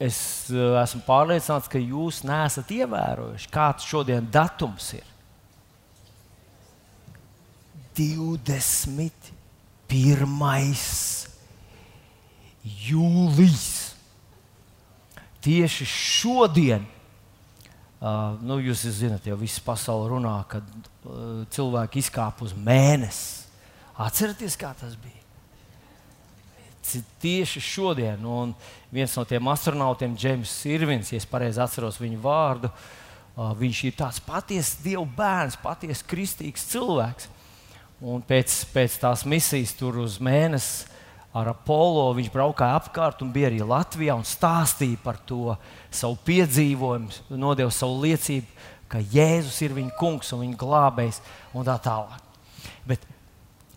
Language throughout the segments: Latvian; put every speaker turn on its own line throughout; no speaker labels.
es uh, esmu pārliecināts, ka jūs neesat ievērojuši, kāds šodien datums ir. 21. jūlijas. Tieši šodien, uh, nu, jūs zināt, jau viss pasaule runā, kad uh, cilvēki izkāpa uz mēnesi. Atcerieties, kā tas bija. Tieši šodien, un viens no tiem astronautiem, Džeims Irvins, ja es pareizi atceros viņu vārdu, viņš ir tāds patiesa Dieva bērns, patiesa kristīgs cilvēks. Un pēc, pēc tās misijas tur uz mēnesi ar Apollo viņš braukāja apkārt un bija arī Latvijā un stāstīja par to savu piedzīvojumu, nodeva savu liecību, ka Jēzus ir viņa kungs un viņa glābējs un tā tālāk.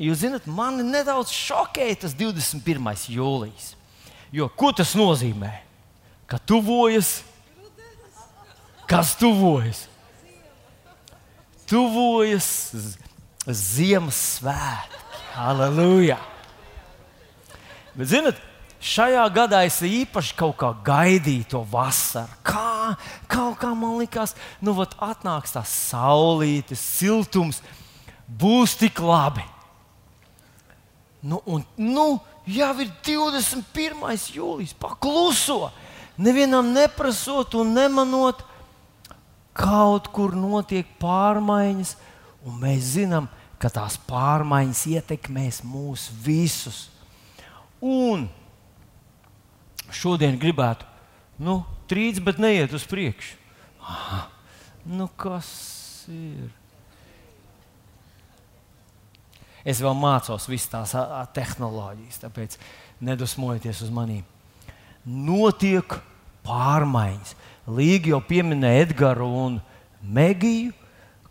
Jūs zināt, man nedaudz šokēja tas 21. jūlijas. Jo ko tas nozīmē? Ka tuvojas, kas tuvojas? Tuvojas Ziemassvētki. Halleluja! Bet, zinot, šajā gadā es īpaši kaut kā gaidīju to vasaru. Kā, kaut kā man likās, nu, vat, atnāks tā saulīte, siltums, būs tik labi. Nu, un, nu, jau ir 21. jūlijas, pakluso. Nevienam neprasot un nemanot, kaut kur notiek pārmaiņas Un mēs zinām, ka tās pārmaiņas ietekmēs mūs visus. Un šodien gribētu, nu, trīc, bet neiet uz priekšu. Aha, nu, kas ir? Es vēl mācos visas tās tehnoloģijas, tāpēc nedusmojieties uz maniem. Notiek pārmaiņas. Līga jau pieminēja Edgars un Megiju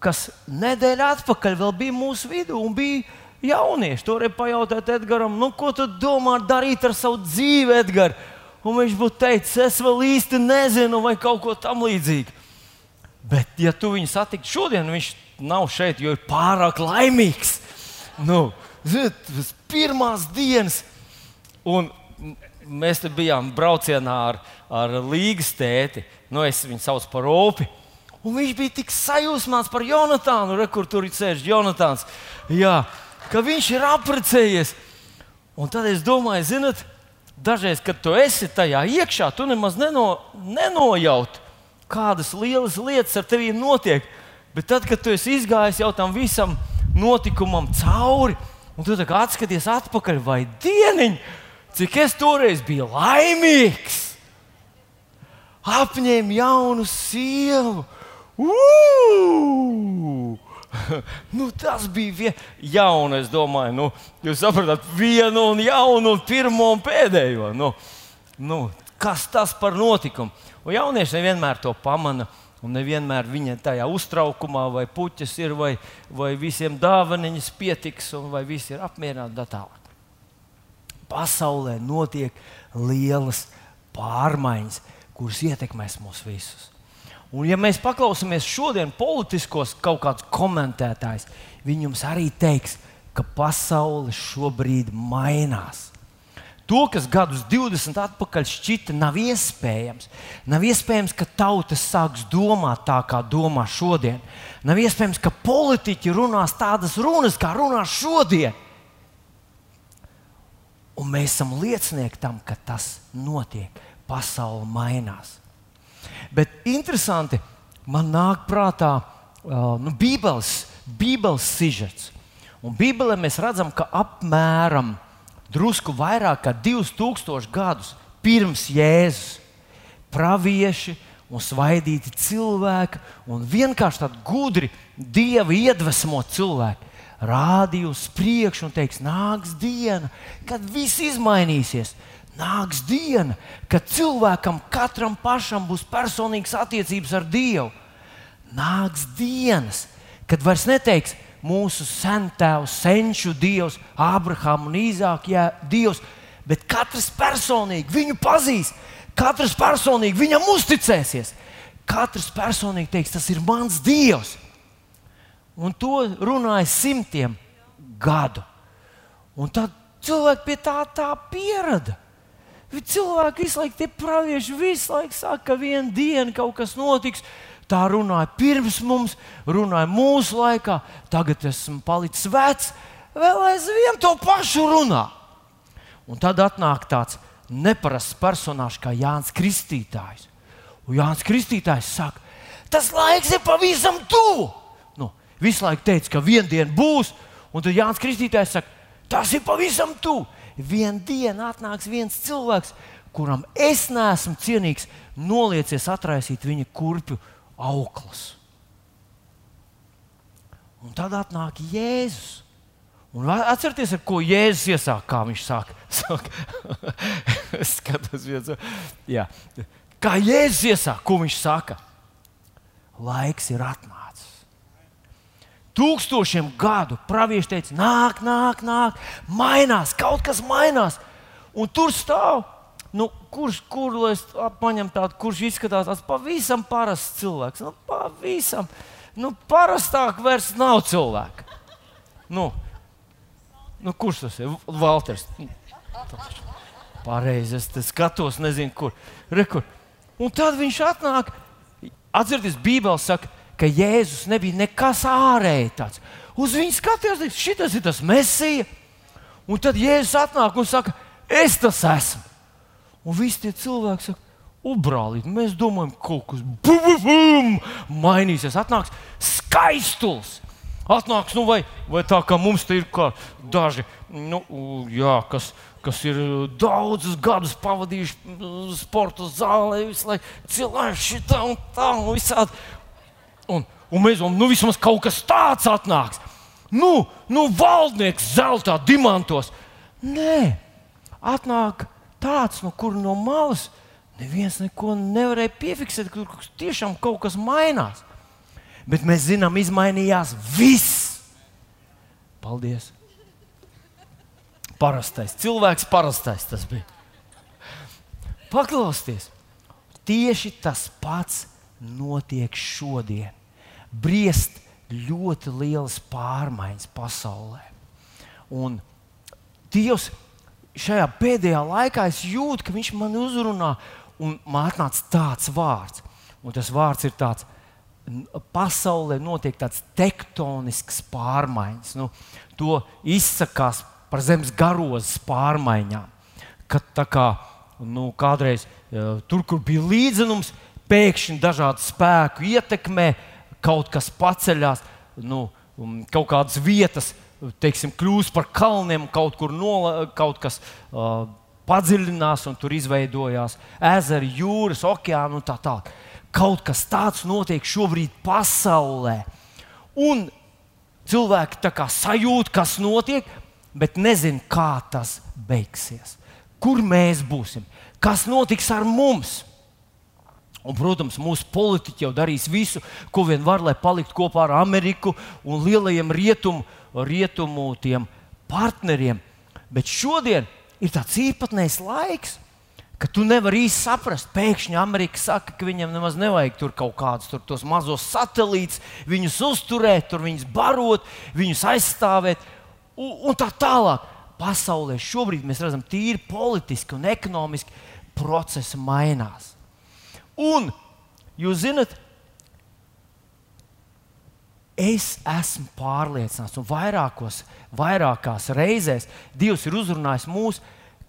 kas nedēļa atpakaļ bija mūsu vidū un bija jaunieši. Toreiz pajautāt Edgars, nu, ko tu domā darīt ar savu dzīvi, Edgars? Un viņš būtu teicis, es vēl īsti nezinu, vai kaut ko tam līdzīgu. Bet, ja tu viņu satiktu šodien, viņš nav šeit, jo ir pārāk laimīgs. Nu, ziniet, tas pirmās dienas, un mēs te bijām braucienā ar, ar līgas tēti. Nu, es viņu saucu par Opi. Un viņš bija tik sajūsmāts par Jonatānu, re, kur tur sēž Jonatāns. Jā, ka viņš ir apprecējies. Un tad es domāju, zinot, dažreiz, kad tu esi tajā iekšā, tu nemaz neno, nenojaut, kādas lielas lietas ar tevi notiek. Bet tad, kad tu esi izgājis jau tam visam notikumam cauri, un tu atskaties atpakaļ, vai dieniņ, cik es toreiz biju laimīgs, apņēmu jaunu sievu nu, tas bija vien... jaunu, es domāju, nu, jūs saprotat, vienu un jaunu, un pirmo un pēdējo. Nu, nu, kas tas par notikumu? Un jaunieši nevienmēr to pamana. Un nevienmēr viņa tajā uztraukumā, vai puķis ir, vai, vai visiem dāvaniņas pietiks, vai visi ir tālāk. Pasaulē notiek lielas pārmaiņas, kuras ietekmēs mūs visus. Un, ja mēs paklausāmies šodien politiskos kaut kādus komentētājus, viņi jums arī teiks, ka pasaule šobrīd mainās. To, kas gadus 20 atpakaļ šķita nav iespējams, nav iespējams, ka tautas sāks domāt tā, kā domā šodien. Nav iespējams, ka politiķi runās tādas runas, kā runā šodien. Un mēs esam liecinieki tam, ka tas notiek. Pasaule mainās. Bet interesanti, man nāk prātā uh, nu, Bībeles, Bībeles sižets. Un Bībelē mēs redzam, ka apmēram drusku vairāk kā 2000 gadus pirms Jēzus pravieši un svaidīti cilvēki un vienkārši tādi gudri, dievi iedvesmot cilvēki. Rādīja uz priekšu un teiks, nāks diena, kad viss izmainīsies nāks diena, kad cilvēkam katram pašam būs personīgas attiecības ar Dievu. Nāks dienas, kad vairs neteiks mūsu sentēvu, senču dievs, Abrahāmu un Īzāku dievs, bet katrs personīgi viņu pazīs, katrs personīgi viņam uzticēsies. Katrs personīgi teiks, tas ir mans dievs. Un to runāja simtiem gadu. Un tad cilvēki pie tā, tā pierada. Cilvēki visu laiku, tie pravieši visu laiku saka, ka vienā dienā kaut kas notiks. Tā runāja pirms mums, runāja mūsu laikā, tagad esmu palicis vecs, vēl aizvien to pašu runā. Un tad atnāk tāds neparasts personāžs kā Jānis Kristītājs. Un Jānis Kristītājs saka, tas laiks ir pavisam tuvu. Nu, visu laiku teica, ka viena diena būs, un tad Jānis Kristītājs saka, tas ir pavisam tuvu. Vienu dienu atnāks viens cilvēks, kuram es neesmu cienīgs, noliecies atraisīt viņa kurpju auklas. Un tad atnāk Jēzus. Un atcerieties, ar ko Jēzus iesāk, kā viņš saka es skatos, viens, jā. kā Jēzus iesāk, ko viņš saka. Laiks ir atnācis. Tūkstošiem gadu pravieši teica, nāk, nāk, nāk, mainās, kaut kas mainās. Un tur stāv, nu, kurš, kur lai es paņemtu tādu, kurš izskatās tāds pavisam parasts cilvēks. Nu, pavisam, nu, parastāk vairs nav cilvēka. Nu, nu, kurš tas ir? Valters. Pareizi, es skatos, nezinu, kur. Rekur. Un tad viņš atnāk, atcerieties, Bībelē saka, ka Jēzus nebija nekas ārēji tāds. Uz viņu skatījās, šis ir tas mesija. Un tad Jēzus atnāk un saka, es tas esmu. Un visi tie cilvēki saka, Ubrālīt, mēs domājam, ka kaut kas bum, bum, bum, mainīsies. Atnāks skaistuls. Atnāks, nu, vai, vai tā kā mums te ir daži, nu, jā, kas, kas ir daudzus gadus pavadījuši sporta zālē, visu laiku cilvēki šitā un tā un visādi. Un, un mēs domājam, nu vismaz kaut kas tāds atnāks. Nu, nu valdnieks zeltā, diamantos. Nē, atnāk tāds, no kur no malas neviens neko nevarēja piefiksēt, kur tiešām kaut kas mainās. Bet mēs zinām, izmainījās viss. Paldies! Parastais cilvēks, parastais tas bija. Paklausieties, tieši tas pats notiek šodien. Briest ļoti lielas pārmaiņas pasaulē. Un Dievs šajā pēdējā laikā jūtu, ka Viņš man uzrunā, un man atnāca tāds vārds. Un tas vārds ir tāds, pasaulē notiek tāds tektonisks pārmaiņas. Nu, to izsakās par zemes garozes pārmaiņām. Kad kā nu, kādreiz tur, kur bija līdzenums, pēkšņi dažādu spēku ietekmē, kaut kas paceļās, nu, kaut kādas vietas teiksim, kļūst par kalniem, kaut kur nola, kaut kas uh, padziļinās un tur izveidojās ezeri, jūras, okeāni un tā tālāk. Kaut kas tāds notiek šobrīd pasaulē. Un cilvēki tā kā sajūt, kas notiek, bet nezina, kā tas beigsies. Kur mēs būsim? Kas notiks ar mums? Un, protams, mūsu politiķi jau darīs visu, ko vien var, lai paliktu kopā ar Ameriku un lielajiem rietumu, rietumu partneriem. Bet šodien ir tāds īpatnējs laiks, ka tu nevari īsti saprast. Pēkšņi Amerika saka, ka viņam nemaz nevajag tur kaut kādus tur tos mazos satelītus, viņus uzturēt, tur viņus barot, viņus aizstāvēt un, un tā tālāk. Pasaulē šobrīd mēs redzam, tīri politiski un ekonomiski procesi mainās. Un jūs zinat, es esmu pārliecināts, un vairākos, vairākās reizēs Dievs ir uzrunājis mūsu,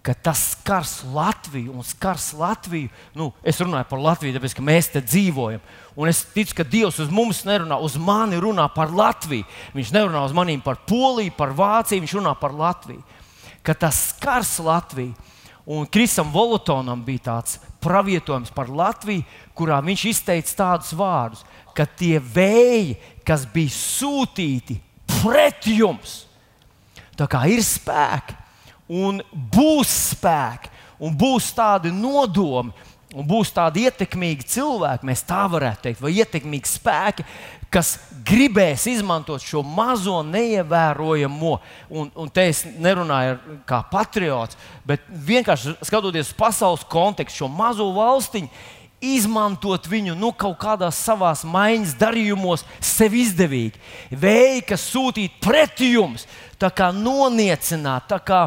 ka tas skars Latviju un skars Latviju. Nu, es runāju par Latviju, tāpēc ka mēs te dzīvojam. Un es ticu, ka Dievs uz mums nerunā, uz mani runā par Latviju. Viņš nerunā uz maniem par Poliju, par Vāciju, viņš runā par Latviju. Ka tas skars Latviju. Un Krisam Volotonam bija tāds pravietojums par Latviju, kurā viņš izteica tādus vārdus, ka tie vēji, kas bija sūtīti pret jums, tā kā ir spēki, un būs spēki, un būs tādi nodomi, un būs tādi ietekmīgi cilvēki, mēs tā varētu teikt, vai ietekmīgi spēki, kas gribēs izmantot šo mazo, neievērojamo, un, un te es nerunāju kā patriots, bet vienkārši skatoties uz pasaules kontekstu, šo mazo valstiņu, izmantot viņu nu, kaut kādās savās maiņas darījumos, sev izdevīgi. Vēji, kas sūtīt pret jums, tā kā noniecināt, tā kā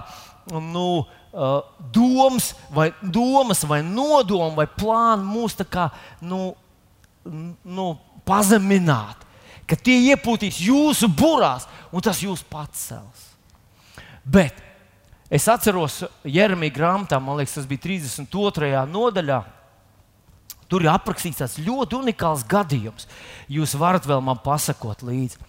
nu, uh, domas, vai, domas, vai nodomu, vai plānu mūs kā, nu, nu, pazemināt. Ka tie iepūtīs jūsu burās, un tas jūs pacels. Bet es atceros, Jeremija grāmatā, man liekas, tas bija 32. nodaļā. Tur ir aprakstīts tāds ļoti unikāls gadījums. Jūs varat vēl man pasakot līdzi.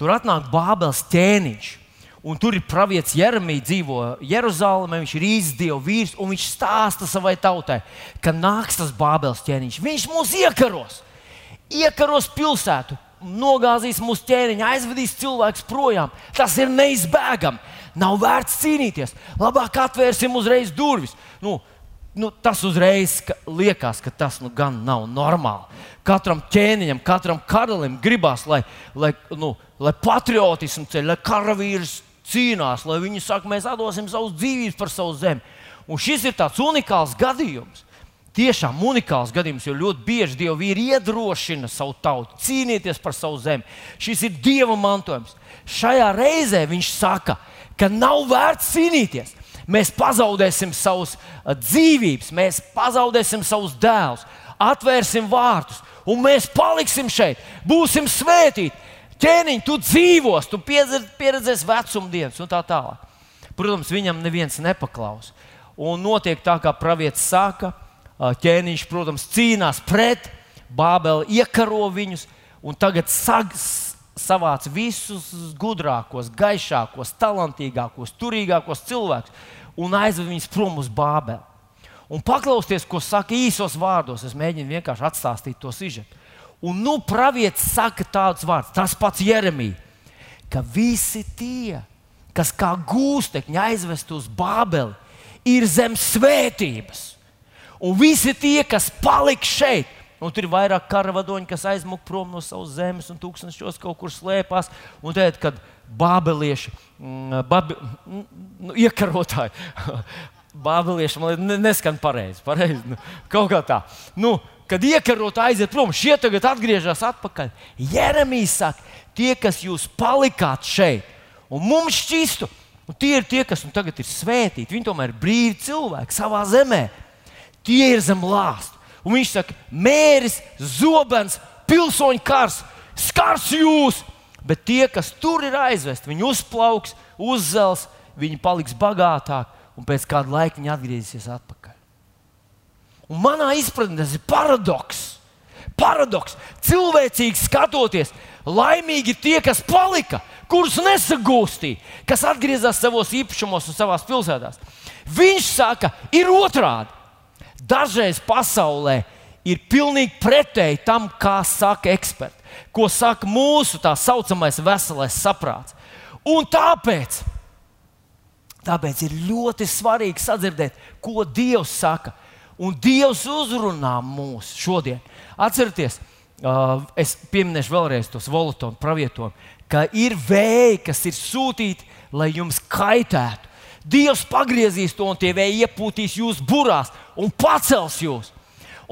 Tur atnāk Bābels ķēniņš. Un tur ir pravietis Jeremija, dzīvo Jeruzalemē, viņš ir īsts dievu vīrs, un viņš stāsta savai tautai, ka nāks tas Bābels ķēniņš. Viņš mūs iekaros, iekaros pilsētu, nogāzīs mūsu ķēniņu, aizvedīs cilvēkus projām. Tas ir neizbēgami. Nav vērts cīnīties. Labāk atvērsim uzreiz durvis. Nu, nu, tas uzreiz ka, liekas, ka tas nu, gan nav normāli. Katram ķēniņam, katram karalim gribās, lai, lai, nu, lai patriotismu ceļ, lai karavīrs cīnās, lai viņi saka, mēs dosim savus dzīvības par savu zemi. Un šis ir tāds unikāls gadījums. Tiešām unikāls gadījums, jo ļoti bieži Dieva vīri iedrošina savu tautu cīnīties par savu zemi. Šis ir Dieva mantojums. Šajā reizē viņš saka, ka nav vērts cīnīties. Mēs pazaudēsim savus dzīvības, mēs pazaudēsim savus dēlus, atvērsim vārtus, un mēs paliksim šeit, būsim svētīti ķēniņ, tu dzīvos, tu pieredzēsi vecumdienas un tā tālāk. Protams, viņam neviens nepaklaus. Un notiek tā, kā pravietis saka, ķēniņš, protams, cīnās pret Bābeli, iekaro viņus un tagad sag, savāc visus gudrākos, gaišākos, talantīgākos, turīgākos cilvēkus un aizved viņus prom uz Bābeli. Un paklausties, ko saka īsos vārdos, es mēģinu vienkārši atstāstīt to sižetu. Un nu pravietis saka tādus vārdus, tas pats Jeremija, ka visi tie, kas kā gūstekņi aizvest uz Bābeli, ir zem svētības. Un visi tie, kas paliks šeit, un tur ir vairāk karavadoņi, kas aizmuka prom no savas zemes un tūkstošos kaut kur slēpās. Un tad, kad bābelieši, mm, babi, mm, nu, iekarotāji, bābelieši man neskan pareizi, pareizi nu, kaut kā tā. Nu, kad iekarot aiziet prom, šie tagad atgriežas atpakaļ. Jeremijs saka, tie, kas jūs palikāt šeit, un mums šķistu, un tie ir tie, kas nu tagad ir svētīti. Viņi tomēr ir brīvi cilvēki savā zemē. Tie ir zem lāsta. Un viņš saka, mēris, zobens, pilsoņu kars, skars jūs. Bet tie, kas tur ir aizvesti, viņi uzplauks, uzzels, viņi paliks bagātāki, un pēc kāda laika viņi atgriezīsies atpakaļ. Un manā izpratnē tas ir paradoks. Paradoks. Cilvēcīgi skatoties, laimīgi tie, kas palika, kurus nesagūstīja, kas atgriezās savos īpašumos un savās pilsētās. Viņš saka, ir otrādi. Dažreiz pasaulē ir pilnīgi pretēji tam, kā saka eksperti, ko saka mūsu tā saucamais veselais saprāts. Un tāpēc, tāpēc ir ļoti svarīgi sadzirdēt, ko Dievs saka un Dievs uzrunā mūs šodien. Atcerieties, uh, es pieminēšu vēlreiz tos volutonu pravietojumu, ka ir vēji, kas ir sūtīti, lai jums kaitētu. Dievs pagriezīs to un tie vēji iepūtīs jūs burās un pacels jūs.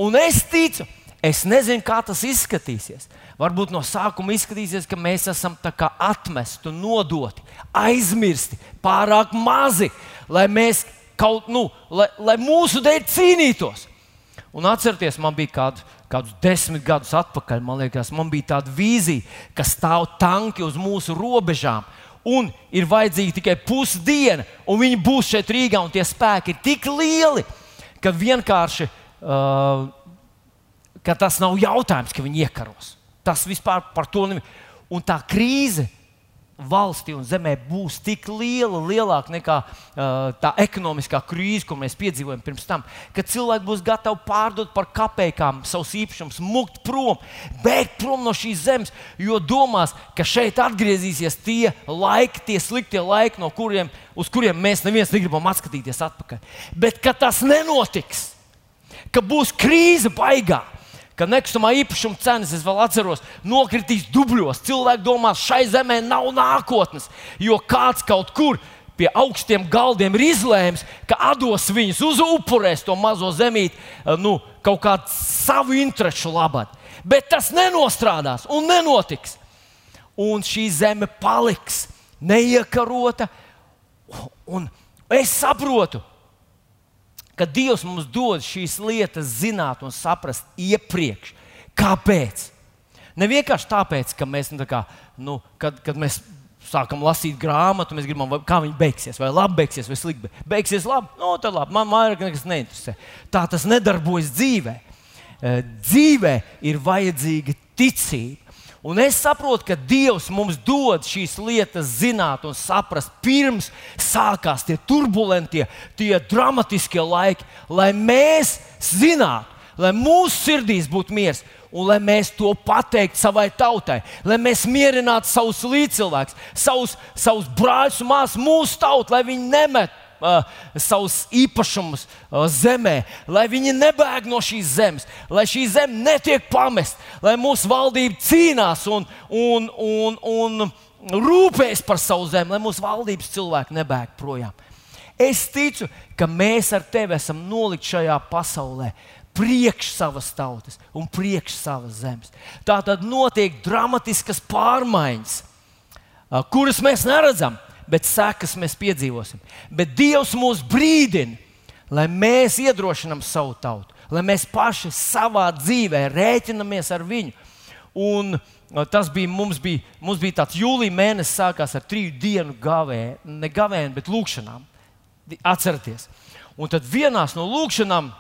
Un es ticu, es nezinu, kā tas izskatīsies. Varbūt no sākuma izskatīsies, ka mēs esam atmesti, nodoti, aizmirsti, pārāk mazi, lai mēs kaut, nu, lai, lai mūsu dēļ cīnītos. Un atcerieties, man bija kād, kādus desmit gadus atpakaļ, man liekas, man bija tāda vīzija, ka stāv tanki uz mūsu robežām. Un ir vajadzīga tikai pusdiena, un viņi būs šeit Rīgā, un tie spēki ir tik lieli, ka vienkārši uh, ka tas nav jautājums, ka viņi iekaros. Tas vispār par to nav. Un tā krīze valstī un zemē būs tik liela, lielāka nekā uh, tā ekonomiskā krīze, ko mēs piedzīvojam pirms tam, kad cilvēki būs gatavi pārdot par kapekām savus īpašumus, mukt prom, bēgt prom no šīs zemes, jo domās, ka šeit atgriezīsies tie laiki, tie sliktie laiki, no kuriem, uz kuriem mēs neviens negribam atskatīties atpakaļ. Bet ka tas nenotiks, ka būs krīze baigā ka nekustamā īpašuma cenas, es vēl atceros, nokritīs dubļos. Cilvēki domās, šai zemē nav nākotnes, jo kāds kaut kur pie augstiem galdiem ir izlēms, ka dos viņus uz upurēs to mazo zemīti eh, nu, kaut kādu savu interesu labad. Bet tas nenostrādās un nenotiks. Un šī zeme paliks neiekarota. Un es saprotu, ka Dievs mums dod šīs lietas zināt un saprast iepriekš. Kāpēc? Ne vienkārši tāpēc, ka mēs, nu, tā kā, nu, kad, kad mēs sākam lasīt grāmatu, mēs gribam, vai, kā viņa beigsies, vai labi beigsies, vai slikti. Beigsies labi, no nu, tad labi, man vairāk nekas neinteresē. Tā tas nedarbojas dzīvē. Eh, dzīvē ir vajadzīga ticība. Un es saprotu, ka Dievs mums dod šīs lietas zināt un saprast, pirms sākās tie turbulentie, tie dramatiskie laiki, lai mēs zinātu, lai mūsu sirdīs būtu miers un lai mēs to pateiktu savai tautai, lai mēs mierinātu savus līdzcilvēkus, savus, savus brāļus māsas, mūsu tautu, lai viņi nemet uh, savus īpašumus uh, zemē, lai viņi nebēg no šīs zemes, lai šī zeme netiek pamesta, lai mūsu valdība cīnās un, un, un, un rūpējas par savu zemi, lai mūsu valdības cilvēki nebēg projām. Es ticu, ka mēs ar tevi esam nolikti šajā pasaulē priekš savas tautas un priekš savas zemes. Tā tad notiek dramatiskas pārmaiņas, kuras mēs neredzam, bet sekas mēs piedzīvosim. Bet Dievs mūs brīdina, lai mēs iedrošinām savu tautu, lai mēs paši savā dzīvē rēķinamies ar viņu. Un tas bija mums, bija, mums bija tāds jūlija mēnesis, sākās ar trīs dienu gavēnu, ne gavēnu, bet lūkšanām. Atcerieties! Un tad vienā no lūkšanām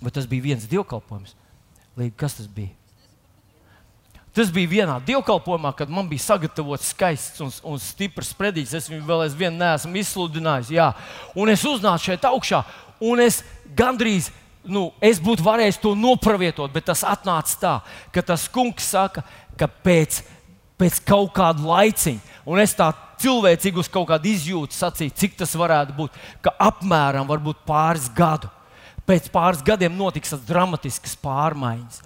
Bet tas bija viens dievkalpojums. Līdz kas tas bija? Tas bija vienā dievkalpojumā, kad man bija sagatavots skaists un, un stiprs predīgs. Es viņu vēl aizvien neesmu izsludinājis. Jā. Un es uznācu šeit augšā, un es gandrīz. Nu, es būtu varējis to nopravietot, bet tas atnāca tā, ka tas kungs saka, ka pēc, pēc kaut kāda laiciņa, un es tā cilvēcīgi uz kaut kādu izjūtu sacīju, cik tas varētu būt, ka apmēram pāris gadu pēc pāris gadiem notiks tas dramatisks pārmaiņas.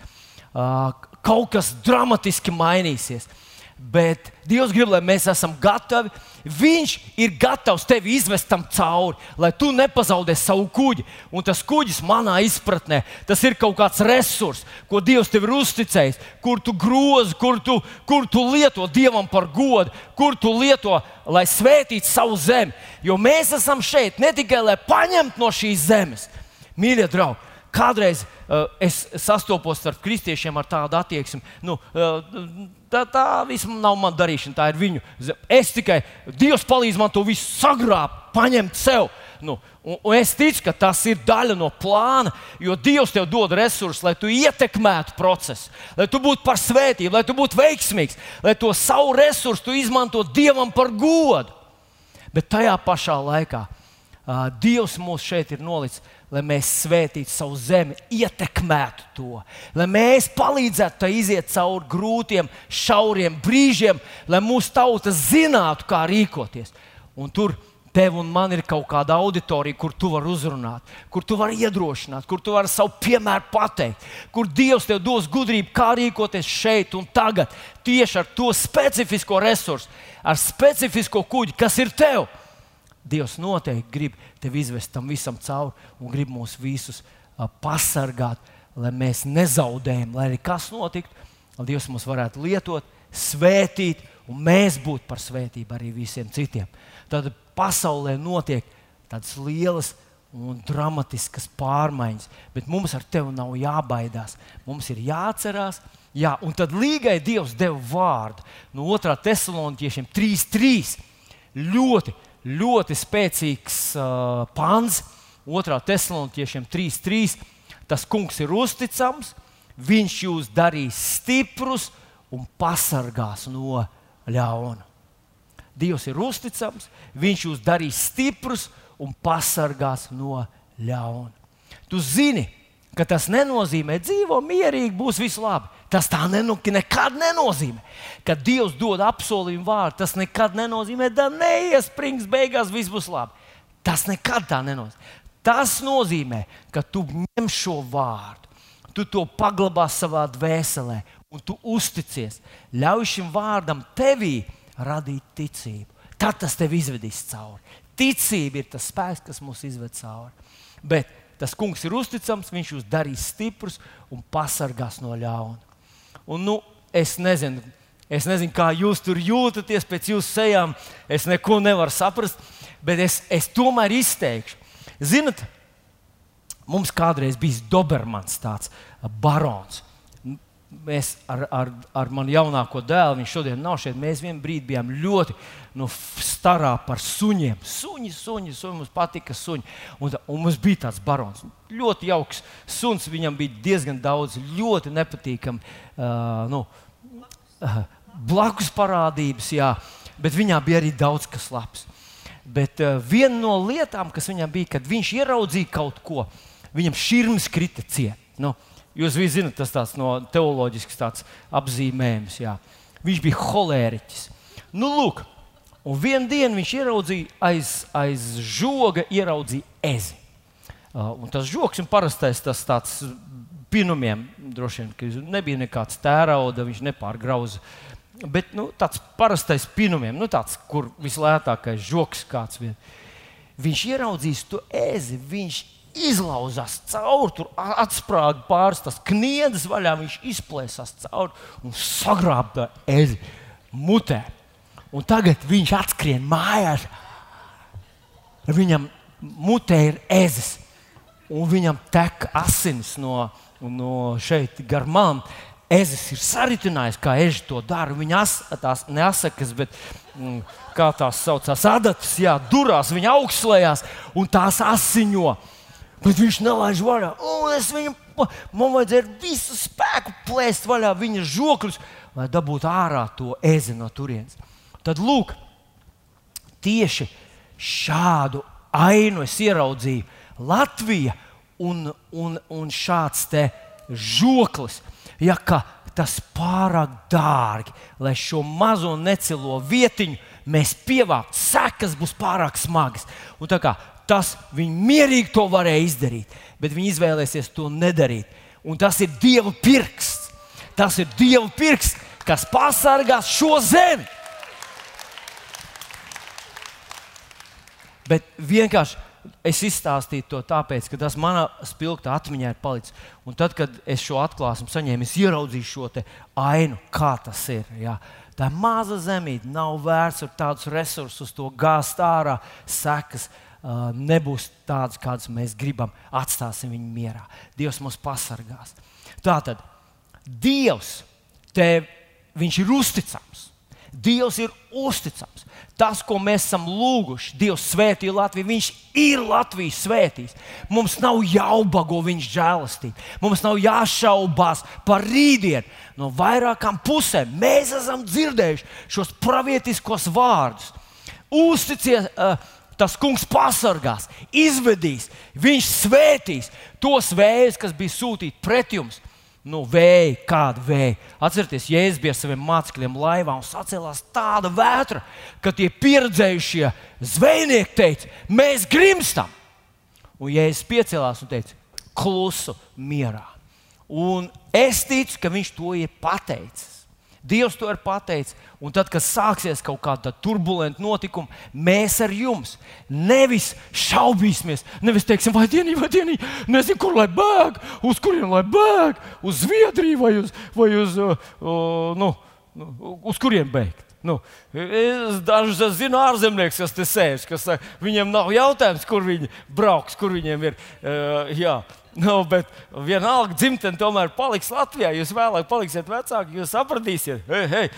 Uh, kaut kas dramatiski mainīsies. Bet Dievs grib, lai mēs esam gatavi. Viņš ir gatavs tevi izvest tam cauri, lai tu nepazaudē savu kuģi. Un tas kuģis, manā izpratnē, tas ir kaut kāds resurs, ko Dievs tev ir uzticējis, kur tu grozi, kur tu, kur tu lieto Dievam par godu, kur tu lieto, lai svētītu savu zemi. Jo mēs esam šeit ne tikai lai paņemtu no šīs zemes, Mīļie draugi, kādreiz uh, es sastopos ar kristiešiem ar tādu attieksmi. Nu, uh, tā, tā viss nav man darīšana, tā ir viņu. Es tikai Dievs palīdz man to visu sagrābt, paņemt sev. Nu, un, un es ticu, ka tas ir daļa no plāna, jo Dievs tev dod resursus, lai tu ietekmētu procesu, lai tu būtu par svētību, lai tu būtu veiksmīgs, lai to savu resursu izmantotu Dievam par godu. Bet tajā pašā laikā uh, Dievs mūs šeit ir nolicis lai mēs svētītu savu zemi, ietekmētu to, lai mēs palīdzētu tai iziet cauri grūtiem, šauriem brīžiem, lai mūsu tauta zinātu, kā rīkoties. Un tur tev un man ir kaut kāda auditorija, kur tu vari uzrunāt, kur tu vari iedrošināt, kur tu vari savu piemēru pateikt, kur Dievs tev dos gudrību, kā rīkoties šeit un tagad, tieši ar to specifisko resursu, ar specifisko kuģi, kas ir tev. Dievs noteikti grib tevi izvest tam visam cauri un grib mūs visus uh, pasargāt, lai mēs nezaudējam, lai arī kas notiktu, lai Dievs mūs varētu lietot, svētīt, un mēs būtu par svētību arī visiem citiem. Tad pasaulē notiek tādas lielas un dramatiskas pārmaiņas, bet mums ar tevi nav jābaidās. Mums ir jāatcerās, jā, un tad līgai Dievs deva vārdu no 2. Thessaloniķiešiem 3.3. Ļoti ļoti spēcīgs uh, pāns, 2. Thessaloniķiešiem 3.3. Tas kungs ir uzticams, viņš jūs darīs stiprus un pasargās no ļauna. Dievs ir uzticams, viņš jūs darīs stiprus un pasargās no ļauna. Tu zini, ka tas nenozīmē dzīvo mierīgi, būs viss labi. Tas tā nenu, nekad nenozīmē. Kad Dievs dod apsolījumu vārdu, tas nekad nenozīmē, ka neiesprings beigās viss būs labi. Tas nekad tā nenozīmē. Tas nozīmē, ka tu ņem šo vārdu, tu to paglabā savā dvēselē un tu uzticies. Ļauj šim vārdam tevī radīt ticību. Tad tas tev izvedīs cauri. Ticība ir tas spēks, kas mūs izved cauri. Bet tas kungs ir uzticams, viņš jūs darīs stiprus un pasargās no ļauna. Un, nu, es nezinu, es nezinu, kā jūs tur jūtaties pēc jūsu sejām. Es neko nevaru saprast, bet es, es tomēr izteikšu. Ziniet, Mums kādreiz bija Dobermans, tāds barons. Mēs ar, ar, ar manu jaunāko dēlu, viņš šodien nav šeit. Mēs vienā brīdī bijām ļoti nu, starā par suņiem. Suņi, suņi, suņi mums patika suņi. Un, un mums bija tāds barons. Ļoti jauks suns, viņam bija diezgan daudz ļoti nepatīkamu uh, nu, uh, blakus parādības, jā, bet viņā bija arī daudz kas labs. Bet uh, viena no lietām, kas viņam bija, kad viņš ieraudzīja kaut ko, viņam šķirnes krita ciet. Nu, jūs visi zinat, tas tāds no teoloģisks tāds apzīmējums. Jā. Viņš bija holēriķis. Nu, lūk, un vienā dienā viņš ieraudzīja aiz, aiz žoga, ieraudzīja ezi. Uh, un tas žoks ir parastais, tas tāds pinumiem, droši vien, nebija nekāds tērauda, viņš nepārgrauza Bet nu, tāds parastais pinumiem, nu, tāds, kur vislētākais žoks kāds vien. Viņš ieraudzīs to ezi, viņš izlauzās cauri, tur atsprāga pāris tas kniedzes vaļā, viņš izplēsās cauri un sagrābta ezi mutē. Un tagad viņš atskrien mājās. Viņam mutē ir ezis, un viņam tek asinis no, no šeit garmām ezis ir saritinājis, kā eži to dara. Viņa as, tās nesakas, bet mm, kā tās saucās, adatas, jā, durās, viņa augstslējās un tās asiņo. Bet viņš nelaiž vaļā. Es viņam, man vajadzēja visu spēku plēst vaļā viņa žokļus, lai dabūtu ārā to ezi no turienes. Tad lūk, tieši šādu ainu es ieraudzīju Latvijā un, un, un šāds žoklis ja tas pārāk dārgi, lai šo mazo necilo vietiņu mēs pievāktu, sekas būs pārāk smagas. Un tā kā tas viņi mierīgi to varēja izdarīt, bet viņi izvēlēsies to nedarīt. Un tas ir Dieva pirksts. Tas ir Dieva pirksts, kas pasargās šo zemi. Bet vienkārši es izstāstīju to tāpēc, ka tas manā spilgtā atmiņā ir palicis. Un tad, kad es šo atklāsmu saņēmu, es ieraudzīju šo ainu, kā tas ir. Jā. Tā maza zemīte, nav vērts ar tādus resursus, to gāzt ārā, sekas. Nebūs tādas, kādas mēs gribam. Atstāsim viņu mierā. Dievs mūs pasargās. Tātad Dievs tev, ir uzticams. Dievs ir uzticams. Tas, ko mēs esam lūguši, Dievs svētī Latviju, Viņš ir Latvijas svētījis. Mums nav jāubago Viņš žēlastība. Mums nav jāšaubās par rītdienu. No vairākām pusēm mēs esam dzirdējuši šos pravietiskos vārdus. Uzticiet, uh, tas kungs pasargās, izvedīs, viņš svētīs tos vējus, kas bija sūtīti pret jums nu, vēja, kāda vēja. Atcerieties, Jēzus bija saviem mācekļiem laivā un sacēlās tāda vētra, ka tie pieredzējušie zvejnieki teica, mēs grimstam. Un Jēzus piecēlās un teica, klusu, mierā. Un es ticu, ka viņš to ir pateicis. Dievs to ir pateicis. Un tad, kad sāksies kaut kāda turbulenta notikuma, mēs ar jums nevis šaubīsimies, nevis teiksim, vai dienī, vai dienī, nezinu, kur lai bēg, uz kurien lai bēg, uz Zviedriju vai uz, vai uz, uh, uh, nu, nu, uz kurien bēgt. Nu, es dažus es zinu, ārzemnieks, kas te sēž, kas viņiem nav jautājums, kur viņi brauks, kur viņiem ir. Uh, jā, Nu, bet vienalga dzimtene tomēr paliks Latvijā. Jūs vēlāk paliksiet vecāki, jūs sapratīsiet, hei, hei,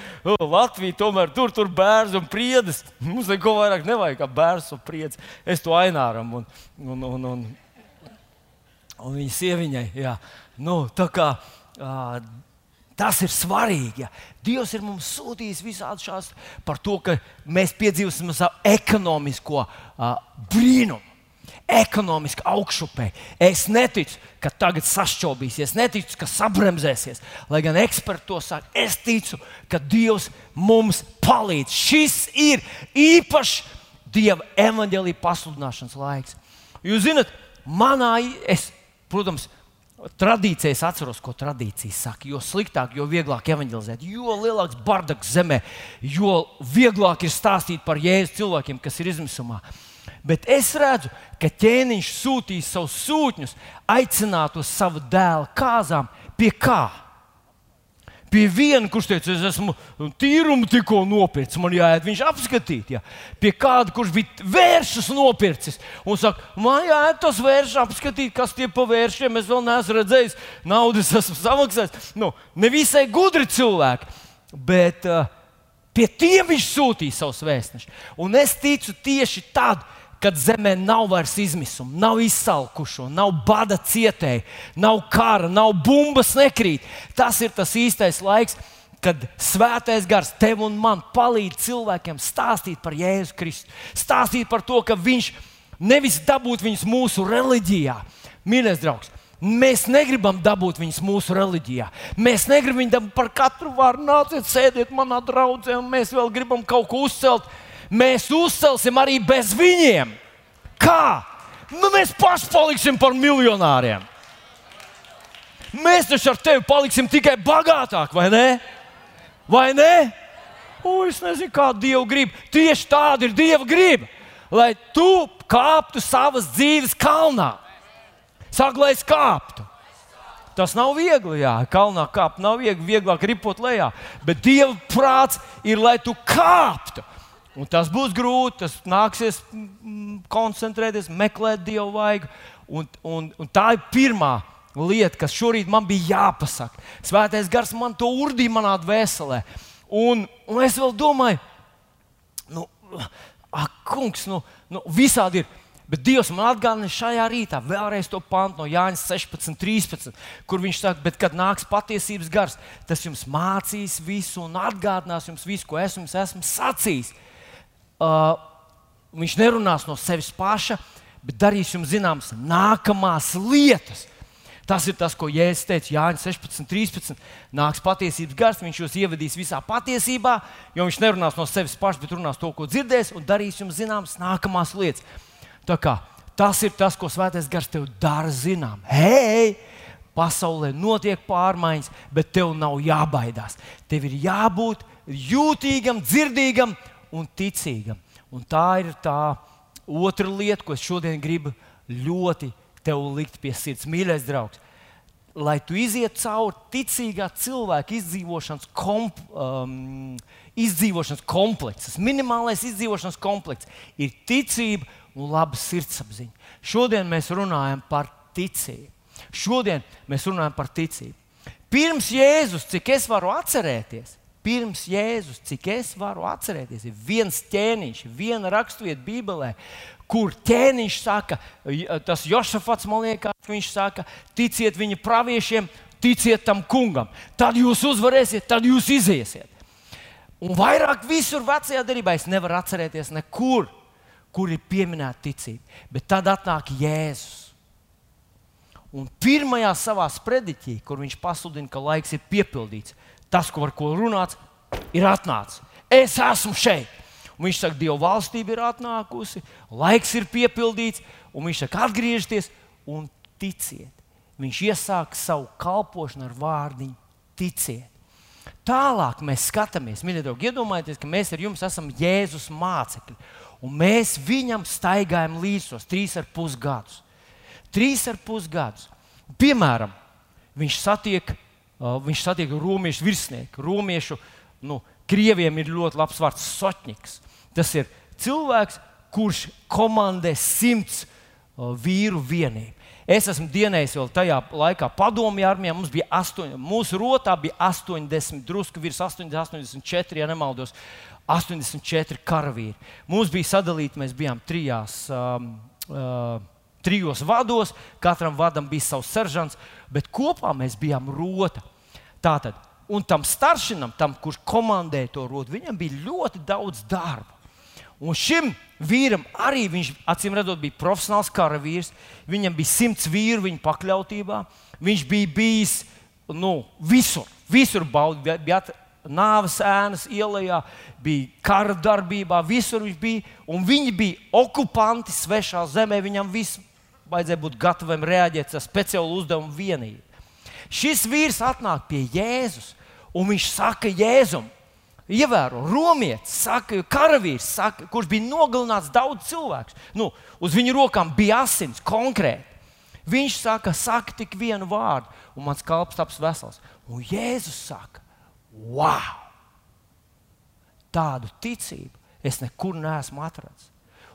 Latvija tomēr tur tur bērns un priedes. Mums neko vairāk nevajag kā bērns un priedes. Es to aināram un, un, un, un, un viņa sieviņai. Jā. Nu, kā, uh, tas ir svarīgi. Ja. Dievs ir mums sūtījis visādi šās par to, ka mēs piedzīvosim savu ekonomisko uh, brīnumu ekonomiski augšupē. Es neticu, ka tagad sašķobīsies, neticu, ka sabremzēsies. Lai gan eksperti to saka, es ticu, ka Dievs mums palīdz. Šis ir īpašs Dieva evaņģēlīja pasludināšanas laiks. Jūs zināt, manā, es, protams, Tradīcijas atceros, ko tradīcijas saka. Jo sliktāk, jo vieglāk evanģelizēt, jo lielāks bardaks zemē, jo vieglāk ir stāstīt par jēzu cilvēkiem, kas ir izmisumā. Bet es redzu, ka ķēniņš sūtīs savus sūtņus, aicināt uz savu dēlu kāzām. Pie kā? Pie viena, kurš teica, es esmu tīrumu tikko nopircis, man jāiet viņš apskatīt. Ja. Pie kāda, kurš bija vēršas nopircis, un saka, man jāiet tos vēršas apskatīt, kas tie pa vēršiem, es vēl neesmu redzējis, naudas esmu samaksājis. Nu, nevisai gudri cilvēki, bet uh, pie tiem viņš sūtīja savus vēstnešus. Un es ticu tieši tad, kad zemē nav vairs izmisuma, nav izsalkušo, nav bada cietēji, nav kara, nav bumbas nekrīt. Tas ir tas īstais laiks, kad svētais gars tev un man palīdz cilvēkiem stāstīt par Jēzu Kristu. Stāstīt par to, ka viņš nevis dabūt viņus mūsu reliģijā, mīļais draugs. Mēs negribam dabūt viņus mūsu reliģijā. Mēs negribam viņu par katru vārdu nāciet, sēdiet manā draudzē, un mēs vēl gribam kaut ko uzcelt mēs uzcelsim arī bez viņiem. Kā? Nu, mēs paši paliksim par miljonāriem. Mēs taču ar tevi paliksim tikai bagātāki, vai ne? Vai ne? O, es nezinu, kāda Dieva grib. Tieši tāda ir Dieva griba. Lai tu kāptu savas dzīves kalnā. Saka, lai es kāptu. Tas nav viegli, jā, kalnā kāpt nav viegli, vieglāk ripot lejā. Bet Dieva prāts ir, lai tu kāptu. Un tas būs grūti, tas nāksies koncentrēties, meklēt dievu vaigu. Un, un, un tā ir pirmā lieta, kas šorīt man bija jāpasaka. Svētais gars man to urdīja manā dvēselē. Un, un es vēl domāju, nu, ak, kungs, nu, nu visādi ir. Bet Dievs man atgādina šajā rītā vēlreiz to pantu no Jānis 16, 13, kur viņš saka, bet kad nāks patiesības gars, tas jums mācīs visu un atgādinās jums visu, ko es jums esmu sacījis uh, viņš nerunās no sevis paša, bet darīs jums zināmas nākamās lietas. Tas ir tas, ko Jēzus teica Jānis 16, 13. Nāks patiesības gars, viņš jūs ievedīs visā patiesībā, jo viņš nerunās no sevis paša, bet runās to, ko dzirdēs, un darīs jums zināmas nākamās lietas. Tā kā, tas ir tas, ko Svētais gars tev dara zinām. Hei! Pasaulē notiek pārmaiņas, bet tev nav jābaidās. Tev ir jābūt jūtīgam, dzirdīgam un ticīgam. Un tā ir tā otra lieta, ko es šodien gribu ļoti tev likt pie sirds, mīļais draugs. Lai tu izietu cauri ticīgā cilvēka izdzīvošanas, komp, um, izdzīvošanas komplekss, minimālais izdzīvošanas komplekss ir ticība un laba sirdsapziņa. Šodien mēs runājam par ticību. Šodien mēs runājam par ticību. Pirms Jēzus, cik es varu atcerēties, pirms Jēzus, cik es varu atcerēties, ir viens ķēniņš, viena raksturvieta Bībelē, kur ķēniņš saka, tas Josafats man liekas, viņš saka, ticiet viņa praviešiem, ticiet tam kungam. Tad jūs uzvarēsiet, tad jūs iziesiet. Un vairāk visur vecajā darbā es nevaru atcerēties nekur, kur ir pieminēta ticība. Bet tad atnāk Jēzus. Un pirmajā savā sprediķī, kur viņš pasludina, ka laiks ir piepildīts, tas, par ko runāts, ir atnācis. Es esmu šeit. Un viņš saka, Dieva valstība ir atnākusi, laiks ir piepildīts, un viņš saka, atgriezieties un ticiet. Viņš iesāk savu kalpošanu ar vārdiņu ticiet. Tālāk mēs skatāmies, mīļie draugi, iedomājieties, ka mēs ar jums esam Jēzus mācekļi. Un mēs viņam staigājam līdzos trīs ar pus gadus. Trīs ar pus gadus. Piemēram, viņš satiek viņš satiek romiešu virsnieku. Romiešu, nu, krieviem ir ļoti labs vārds Sotņiks. Tas ir cilvēks, kurš komandē simts vīru vienību. Es esmu dienējis vēl tajā laikā padomju armijā. Mums bija astoņi, mūsu rotā bija 80, drusku virs 80, 84, ja nemaldos, 84 karavīri. Mums bija sadalīti, mēs bijām trijās. Um, uh, trijos vados, katram vadam bija savs seržants, bet kopā mēs bijām rota. Tātad, un tam staršinam, tam, kurš komandēja to rotu, viņam bija ļoti daudz darba. Un šim vīram arī viņš, acīm redzot, bija profesionāls karavīrs. Viņam bija simts vīru viņa pakļautībā. Viņš bija bijis nu, visur, visur baudījis. Bija nāves ēnas ielā, bija kara darbībā, visur viņš bija. Un viņi bija okupanti svešā zemē. Viņam viss vajadzēja būt gatavam reaģēt ar speciālu uzdevumu vienību. Šis vīrs atnāk pie Jēzus un viņš saka Jēzum. Ievēro, romietis, saka, karavīrs, saka, kurš bija nogalināts daudz cilvēku. Nu, uz viņa rokām bija asins konkrēti. Viņš saka, saka tik vienu vārdu, un mans kalps taps vesels. Un Jēzus saka, wow! Tādu ticību es nekur neesmu atradzis.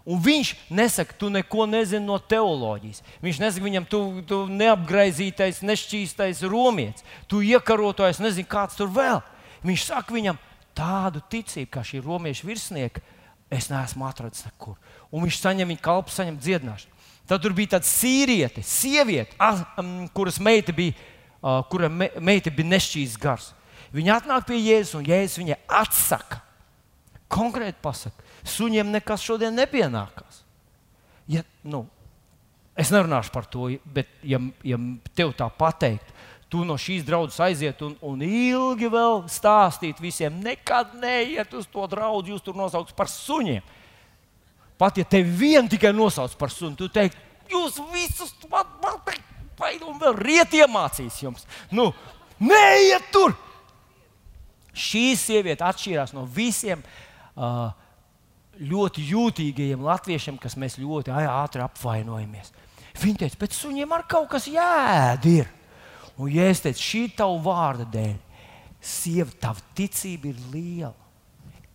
Un viņš nesaka, tu neko nezini no teoloģijas. Viņš nesaka, viņam tu, tu neapgraizītais, nešķīstais romietis, tu iekarotais, nezinu, kāds tur vēl. Viņš saka viņam tādu ticību, kā šī romiešu virsnieka, es neesmu atradzis nekur. Un viņš saņem viņa kalpu, saņem dziedināšanu. Tad tur bija tāda sīviete, sieviete, kuras meita bija, kura meita bija nešķīsts gars. Viņa atnāk pie Jēzus, un Jēzus viņai atsaka. Konkrēti pasakā, suņiem nekas šodien nepienākās. Ja, nu, es nerunāšu par to, bet, ja, ja tev tā pateikt, tu no šīs draudzes aiziet un, un ilgi vēl stāstīt visiem, nekad neiet uz to draugu, jūs tur nosaukt par suņiem. Pat ja tevi vien tikai nosauc par sunu, tu teiksi, jūs visus vai un vēl riet iemācīs jums. Nu, neiet tur! Šī sieviete atšķīrās no visiem uh, ļoti jūtīgajiem latviešiem, kas mēs ļoti ātri apvainojamies. Viņi teica, pēc suņiem ar kaut kas jēdir. Un ja es teicu, šī tavu vārda dēļ, sieva, tava ticība ir liela.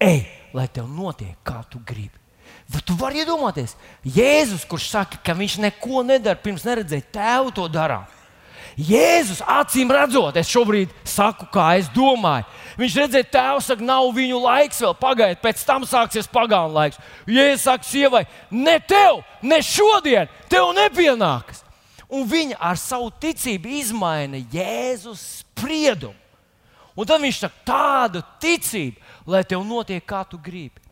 Ej, lai tev notiek, kā tu gribi. Vai tu vari iedomāties, Jēzus, kurš saka, ka viņš neko nedara, pirms neredzēja tēvu to darīt. Jēzus acīm redzot, es šobrīd saku, kā es domāju. Viņš redzēja, tēvs saka, nav viņu laiks vēl pagaidt, pēc tam sāksies pagānu laiks. Jēzus saka, sievai, ne tev, ne šodien, tev nepienāks. Un viņa ar savu ticību izmaina Jēzus spriedumu. Un tad viņš saka, tāda ticība, lai tev notiek, kā tu gribi.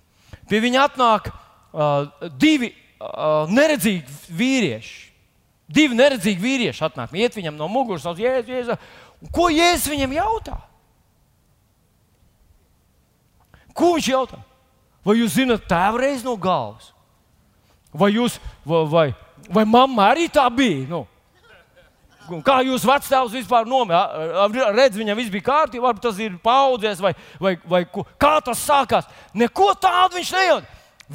Pie viņa atnāk uh, divi uh, neredzīgi vīrieši. Divi neredzīgi vīrieši atnāk, iet viņam no muguras, sauc jēzu, jēzu. Un ko jēzus viņam jautā? Ko viņš jautā? Vai jūs zinat tēvreiz no galvas? Vai jūs, vai, vai, vai mamma arī tā bija? Nu? Kā jūs vecāks vispār nomira? Redz, viņam viss bija kārtībā, varbūt tas ir paudzēs, vai, vai, vai kā tas sākās. Neko tādu viņš nejūt.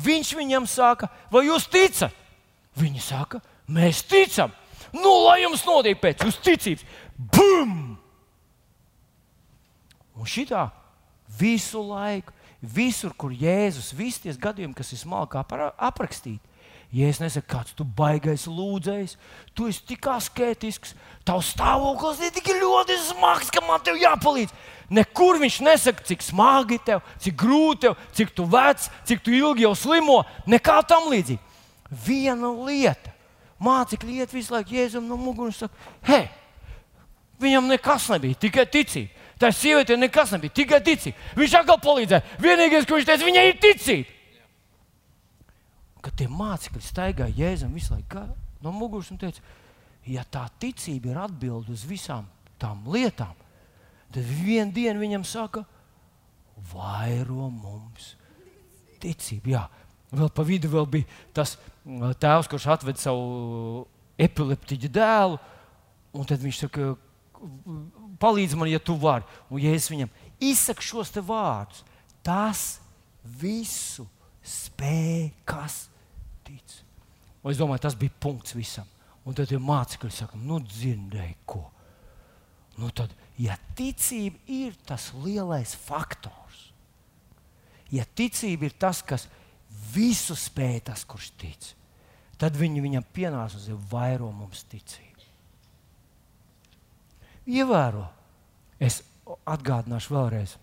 Viņš viņam saka, vai jūs ticat? Viņi saka, mēs ticam. Nu, lai jums notiek pēc jūsu ticības. Bum! Un šitā visu laiku, visur, kur Jēzus, visi tie gadījumi, kas ir smalkā aprakstīti, Ja es nesaku, kāds tu baigais lūdzējs, tu esi tik asketisks, tavs stāvoklis ir tik ļoti smags, ka man te jāpalīdz. Nekur viņš nesaka, cik smagi tev, cik grūti tev, cik tu vecs, cik tu ilgi jau slimo. Nekā tam līdzīga. Viena lieta, mācekļi iet visu laiku jēzum no muguras, saka, hei, viņam nekas nebija, tikai ticība. Tā sieviete nekas nebija, tikai ticība. Viņš atkal palīdzēja. Vienīgais, ko viņš teica, viņai ir ticība ka tie mācekļi staigāja Jēzum visu laiku no muguras un teica, ja tā ticība ir atbilde uz visām tām lietām, tad vienā dienā viņam saka, vairo mums ticību. Jā. Vēl pa vidu vēl bija tas tēvs, kurš atveda savu epileptiķu dēlu, un tad viņš saka, palīdzi man, ja tu vari. Un ja es viņam izsaku šos vārdus, tas visu spēja, kas tic. Un es domāju, tas bija punkts visam. Un tad ir mācekļi, kas saka, nu, dzirdēji ko. Nu, tad, ja ticība ir tas lielais faktors, ja ticība ir tas, kas visu spēj, tas, kurš tic, tad viņi viņam pienāca uz vairo mums ticību. Ievēro, es atgādināšu vēlreiz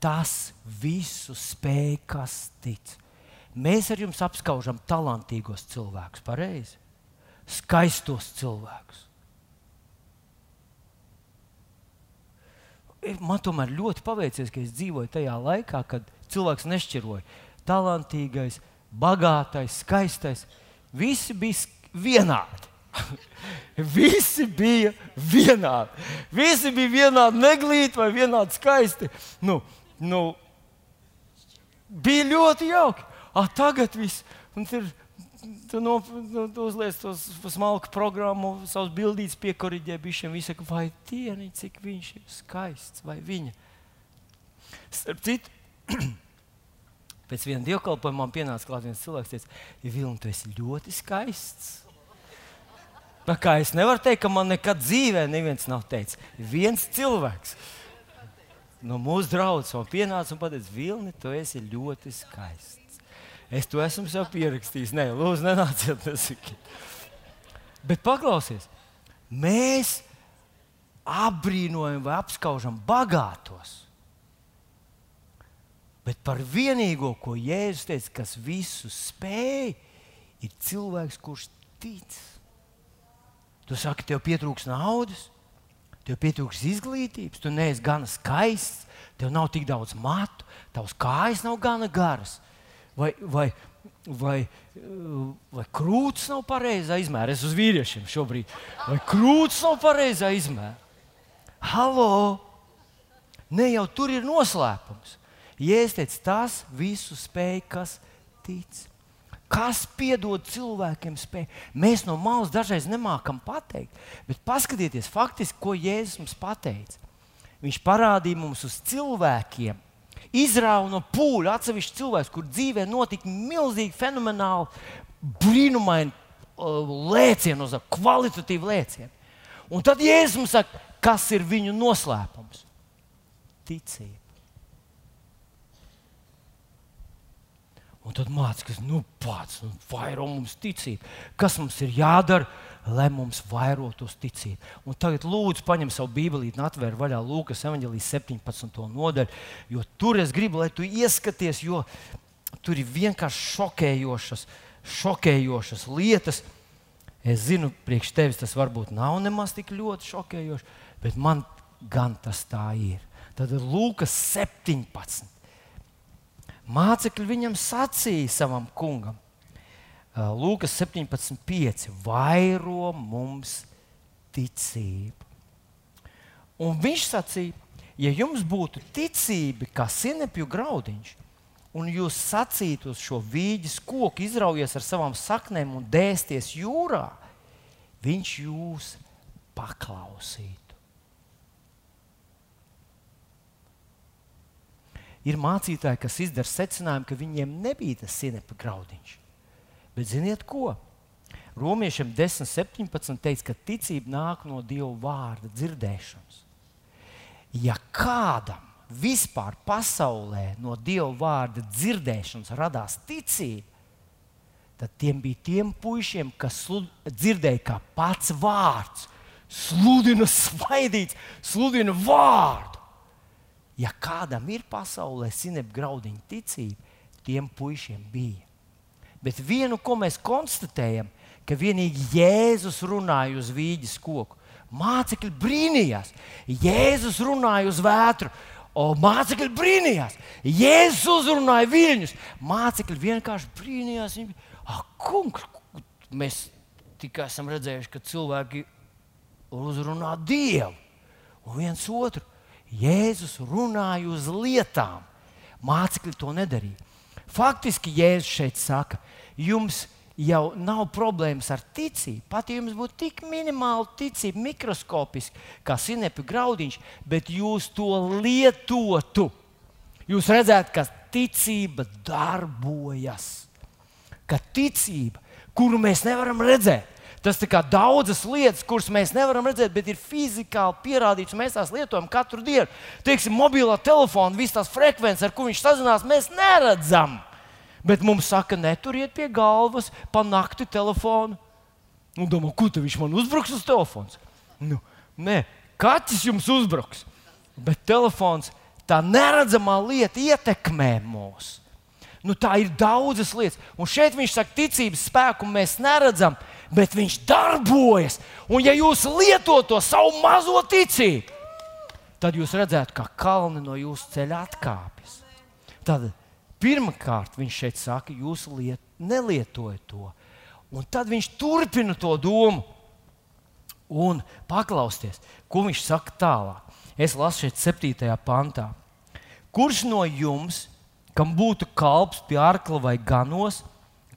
tas visu spēj, kas tic. Mēs ar jums apskaužam talantīgos cilvēkus, pareizi? Skaistos cilvēkus. Man tomēr ļoti paveicies, ka es dzīvoju tajā laikā, kad cilvēks nešķiroja. Talantīgais, bagātais, skaistais. Visi bija vienādi. Visi bija vienādi. Visi bija vienādi neglīti vai vienādi skaisti. Nu, nu, bija ļoti jauki. Ah, tagad viss ir. Tu, no, tu, tu uzliec to smalku programmu, savus bildītas piekoriģē, bišķiem visi saka, vai tieni, cik viņš ir skaists, vai viņa. Starp citu, pēc viena dievkalpojuma man pienāca klāt viens cilvēks, teica, Vilni, tu esi ļoti skaists. Tā kā es nevaru teikt, ka man nekad dzīvē neviens nav teicis. Viens cilvēks. no mūsu draugs man pienāca un teica, Vilni, tu esi ļoti skaists. Es to esmu sev pierakstījis. Nē, lūdzu, nenāciet, nesakiet. Bet paklausies, mēs apbrīnojam vai apskaužam bagātos. Bet par vienīgo, ko Jēzus teica, kas visu spēj, ir cilvēks, kurš tic. Tu saki, tev pietrūks naudas, tev pietrūks izglītības, tu neesi gana skaists, tev nav tik daudz matu, tavs kājas nav gana garas. Vai, vai, vai, vai krūtis nav pareizā izmēra? Es uz vīriešiem šobrīd. Vai krūtis nav pareizā izmēra? Halo! Ne jau tur ir noslēpums. Jēzus teica, tas visu spēj, kas tic. Kas piedod cilvēkiem spēju? Mēs no malas dažreiz nemākam pateikt, bet paskatieties, faktiski, ko Jēzus mums pateica. Viņš parādīja mums uz cilvēkiem, izrāva no pūļa atsevišķu cilvēku, kur dzīvē notika milzīgi, fenomenāli, brīnumaini uh, lēcieni, uz kvalitatīvu lēcienu. Un tad Jēzus mums saka, kas ir viņu noslēpums? Ticība. Un tad mācās, nu, pats nu, vairo mums ticību. Kas mums ir jādara, lai mums vairotos ticība? Un tagad lūdzu paņem savu bībeli atver vaļā Lūkas evanģelijas 17. nodaļu, jo tur es gribu, lai tu ieskaties, jo tur ir vienkārši šokējošas, šokējošas lietas. Es zinu, priekš tevis tas varbūt nav nemaz tik ļoti šokējoši, bet man gan tas tā ir. Tad ir Lūkas 17 mācekļi viņam sacīja savam kungam, Lūkas 17,5. Vairo mums ticību. Un viņš sacīja, ja jums būtu ticība, kā sinepju graudiņš, un jūs sacītu uz šo vīģes koku, izraujies ar savām saknēm un dēsties jūrā, viņš jūs paklausītu. Ir mācītāji, kas izdara secinājumu, ka viņiem nebija tas sinepa graudiņš. Bet ziniet ko? Romiešiem 10, 17 teica, ka ticība nāk no Dieva vārda dzirdēšanas. Ja kādam vispār pasaulē no Dieva vārda dzirdēšanas radās ticība, tad tiem bija tiem puišiem, kas dzirdēja, kā pats vārds sludina, svaidīts, sludina vārdu ja kādam ir pasaulē sinep graudiņa ticība, tiem puišiem bija. Bet vienu, ko mēs konstatējam, ka vienīgi Jēzus runāja uz vīģes koku. Mācekļi brīnījās, Jēzus runāja uz vētru. O, mācekļi brīnījās, Jēzus uzrunāja viļņus. Mācekļi vienkārši brīnījās. Viņi, ah, kungs, mēs tikai esam redzējuši, ka cilvēki uzrunā Dievu un viens otru. Jēzus runāja uz lietām. Mācekļi to nedarīja. Faktiski Jēzus šeit saka, jums jau nav problēmas ar ticību. Pat ja jums būtu tik minimāla ticība, mikroskopiski, kā sinepju graudiņš, bet jūs to lietotu, jūs redzētu, ka ticība darbojas. Ka ticība, kuru mēs nevaram redzēt, Tas ir daudzas lietas, kuras mēs nevaram redzēt, bet ir fizikāli pierādīts, un mēs tās lietojam katru dienu. Teiksim, mobilā telefona, visas tās frekvences, ar kurām viņš sazinās, mēs neredzam. Bet mums saka, neturiet pie galvas pa nakti telefonu. Un domā, ko viņš man uzbruks uz telefons? Nu, nē, katrs jums uzbruks. Bet telefons, tā neredzamā lieta, ietekmē mūs. Nu, tā ir daudzas lietas. Un šeit viņš saka, ticības spēku mēs neredzam, bet viņš darbojas. Un, ja jūs lietot to savu mazo ticību, tad jūs redzētu, kā kalni no jūsu ceļa atkāpjas. Tad pirmkārt viņš šeit saka, jūs liet, nelietojiet to. Un tad viņš turpina to domu un paklausties, ko viņš saka tālāk. Es lasu šeit, 7. pantā. Kurš no jums, kam būtu kalps pie arkla vai ganos,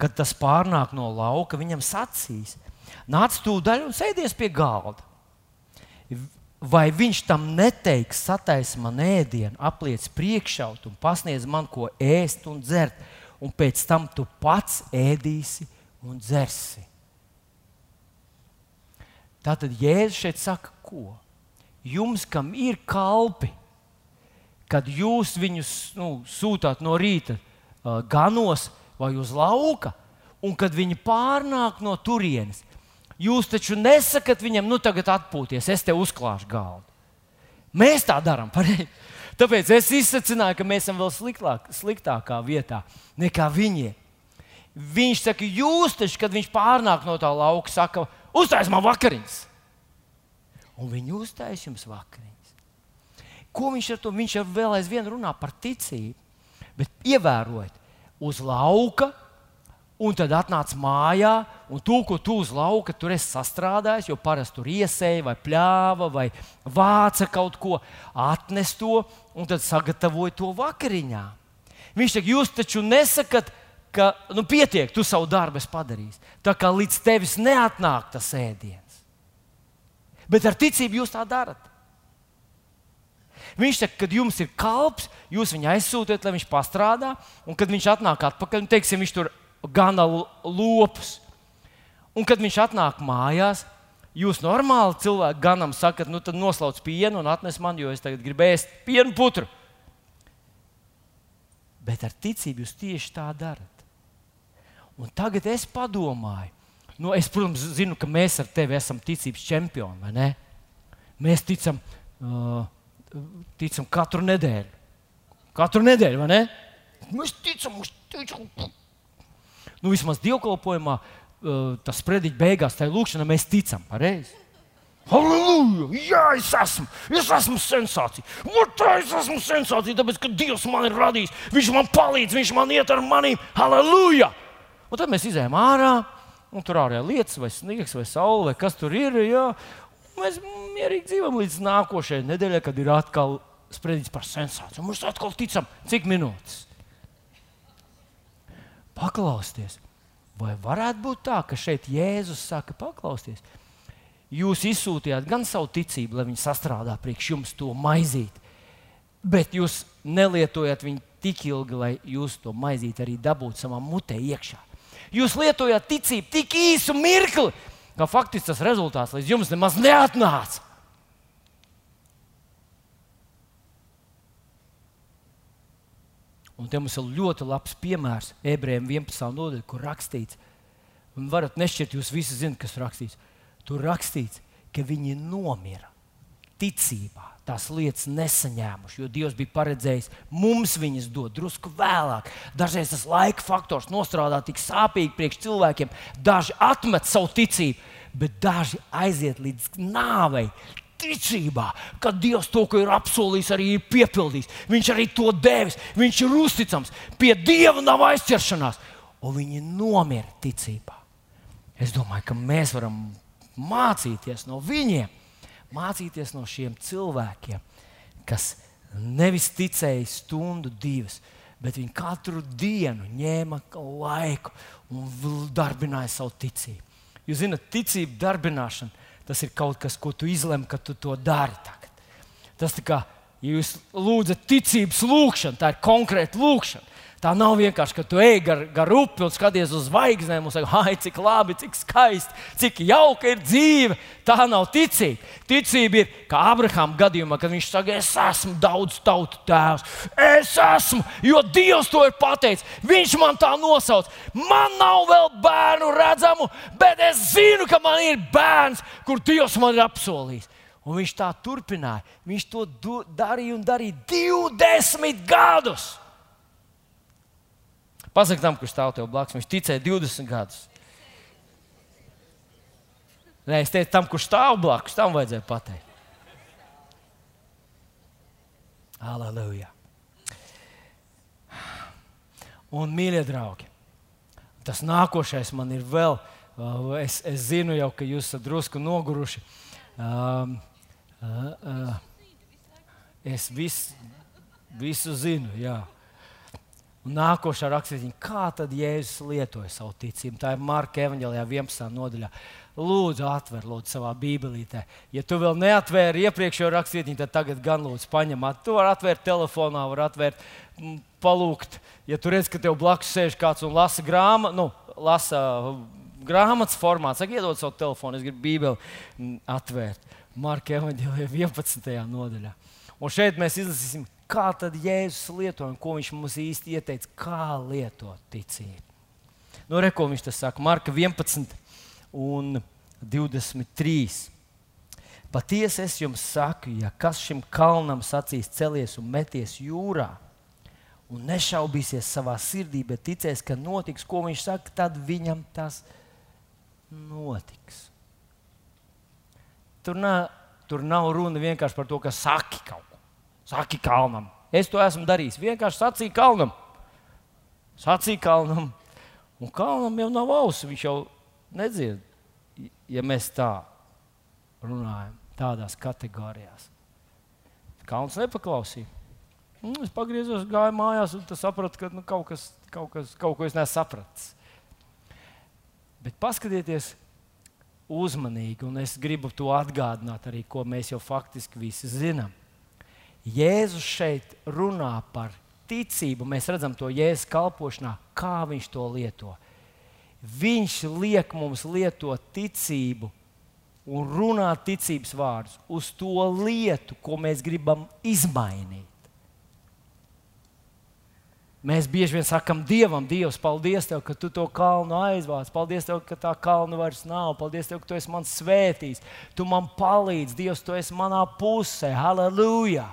kad tas pārnāk no lauka, viņam sacīs: Nāc tūdaļ un sēdies pie galda. Vai viņš tam neteiks, sataisa man ēdienu, apliec priekšaut un pasniedz man ko ēst un dzert, un pēc tam tu pats ēdīsi un dzersi. Tātad Jēzus šeit saka, ko? Jums, kam ir kalpi, kad jūs viņus nu, sūtāt no rīta uh, ganos vai uz lauka, un kad viņi pārnāk no turienes, jūs taču nesakat viņam, nu tagad atpūties, es te uzklāšu galdu. Mēs tā darām. Tāpēc es izsacināju, ka mēs esam vēl sliktāk, sliktākā vietā nekā viņi. Viņš saka, jūs taču, kad viņš pārnāk no tā lauka, saka, uztais man vakariņas. Un viņi uztais jums vakariņas. Ko viņš ar to? Viņš jau vēl aizvien runā par ticību. Bet ievērojiet, uz lauka, un tad atnāc mājā, un to, ko tu uz lauka tur esi sastrādājis, jo parasti tur iesēja, vai pļāva, vai vāca kaut ko, atnes to un tad sagatavoja to vakariņā. Viņš saka, jūs taču nesakat, ka nu, pietiek, tu savu darbu esi padarījis. Tā kā līdz tevis neatnāk tas ēdiens. Bet ar ticību jūs tā darat. Viņš saka, kad jums ir kalps, jūs viņu aizsūtiet, lai viņš pastrādā, un kad viņš atnāk atpakaļ, un teiksim, viņš tur gana lopus. Un kad viņš atnāk mājās, jūs normāli cilvēki ganam sakat, nu tad noslauc pienu un atnes man, jo es tagad gribu ēst pienu putru. Bet ar ticību jūs tieši tā darat. Un tagad es padomāju, nu, es, protams, zinu, ka mēs ar tevi esam ticības čempioni? Mēs ticam. Uh, ticam katru nedēļu. Katru nedēļu, vai ne? Mēs ticam, mēs ticam. Nu, vismaz dievkalpojumā, uh, tas sprediķis beigās, tai lūkšanai mēs ticam, pareizi. Halleluja! Jā, es esmu! Es esmu sensācija! Otrā es esmu sensācija, tāpēc, ka Dievs man ir radījis. Viņš man palīdz, Viņš man iet ar maniem. Halleluja! Un tad mēs izējām ārā, un tur ārā lietas, vai sniegs, vai saule, vai kas tur ir. Jā. Mēs mierīgi dzīvojam līdz nākošajai nedēļai, kad ir atkal spriedzis par sensāciju. Mēs atkal ticam, cik minūtes. Paklausieties, vai varētu būt tā, ka šeit Jēzus saka, paklausieties, jūs izsūtījāt gan savu ticību, lai viņi sastrādā priekš jums to maizīt, bet jūs nelietojat viņu tik ilgi, lai jūs to maizīt arī dabūtu savā mutē iekšā. Jūs lietojat ticību tik īsu mirkli, ka faktiski tas rezultāts līdz jums nemaz neatnāca. Un te mums ir ļoti labs piemērs ebrejiem 11. nodaļā, kur rakstīts, un varat nešķirt, jūs visi zinat, kas rakstīts. Tur rakstīts, ka viņi nomira ticībā tās lietas nesaņēmuši, jo Dievs bija paredzējis mums viņas dot drusku vēlāk. Dažreiz tas laika faktors nostrādā tik sāpīgi priekš cilvēkiem, daži atmet savu ticību, bet daži aiziet līdz nāvei. Ticībā, ka Dievs to, ko ir apsolījis, arī ir piepildījis. Viņš arī to devis. Viņš ir uzticams. Pie Dieva nav aizķeršanās. Un viņi nomira ticībā. Es domāju, ka mēs varam mācīties no viņiem mācīties no šiem cilvēkiem, kas nevis ticēja stundu, divas, bet viņi katru dienu ņēma laiku un darbināja savu ticību. Jūs zināt, ticība darbināšana tas ir kaut kas, ko tu izlemi, ka tu to dari tagad. Tas tā kā ja jūs lūdzat ticības lūgšanu, tā ir konkrēta lūgšana. Tā nav vienkārši, ka tu ej gar, gar upi un skaties uz zvaigznēm un saki, ah, cik labi, cik skaisti, cik jauka ir dzīve. Tā nav ticība. Ticība ir kā Abrahama gadījumā, kad viņš saka, es esmu daudz tautu tēvs. Es esmu, jo Dievs to ir pateicis. Viņš man tā nosauc. Man nav vēl bērnu redzamu, bet es zinu, ka man ir bērns, kur Dievs man ir apsolījis. Un viņš tā turpināja. Viņš to darīja un darīja 20 gadus. Pasaki tam, kurš stāv tev blakus, viņš ticēja 20 gadus. Nē, es teicu, tam, kurš stāv blakus, tam vajadzēja pateikt. Aleluja! Un, mīļie draugi, tas nākošais man ir vēl. Uh, es, es zinu, jau, ka jūs esat drusku noguruši. Um, uh, uh, es visu, visu zinu, jā. Un nākošā rakstīšana, kā tad Jēzus lietoja savu ticību. Tā ir Marka Evanģelijā 11. nodaļā. Lūdzu, atver lūdzu, savā bībelītē. Ja tu vēl neatvēri iepriekšējo rakstīšanu, tad tagad gan lūdzu paņem. Tu vari atvērt telefonā, var atvērt, palūgt. Ja tu redz, ka tev blakus sēž kāds un lasa grāmatu, nu, lasa grāmatas formātu, saka, iedod savu telefonu, es gribu bībeli atvērt. Marka Evanģelijā 11. nodaļā. Un šeit mēs izlasīsim kā tad Jēzus lieto un ko viņš mums īsti ieteica, kā lietot ticību. Nu, re, ko viņš tas saka? Marka 11 un 23. Patiesi es jums saku, ja kas šim kalnam sacīs celies un meties jūrā, un nešaubīsies savā sirdī, bet ticēs, ka notiks, ko viņš saka, tad viņam tas notiks. Tur, nav, tur nav runa vienkārši par to, ka saki kaut ko. Saki kalnam. Es to esmu darījis. Vienkārši sacīju kalnam. Sacīju kalnam. Un kalnam jau nav auss. Viņš jau nedzird, ja mēs tā runājam, tādās kategorijās. Kalns nepaklausīja. Mm, es pagriezos, gāju mājās un sapratu, ka nu, kaut, kas, kaut, kas, kaut ko es nesapratu. Bet paskatieties uzmanīgi, un es gribu to atgādināt arī, ko mēs jau faktiski visi zinām. Jēzus šeit runā par ticību. Mēs redzam to Jēzus kalpošanā, kā viņš to lieto. Viņš liek mums lietot ticību un runāt ticības vārdus uz to lietu, ko mēs gribam izmainīt. Mēs bieži vien sakām Dievam, Dievs, paldies tev, ka tu to kalnu aizvāc. Paldies tev, ka tā kalna vairs nav. Paldies tev, ka tu esi man svētījis. Tu man palīdzi, Dievs, tu esi manā pusē. Halleluja!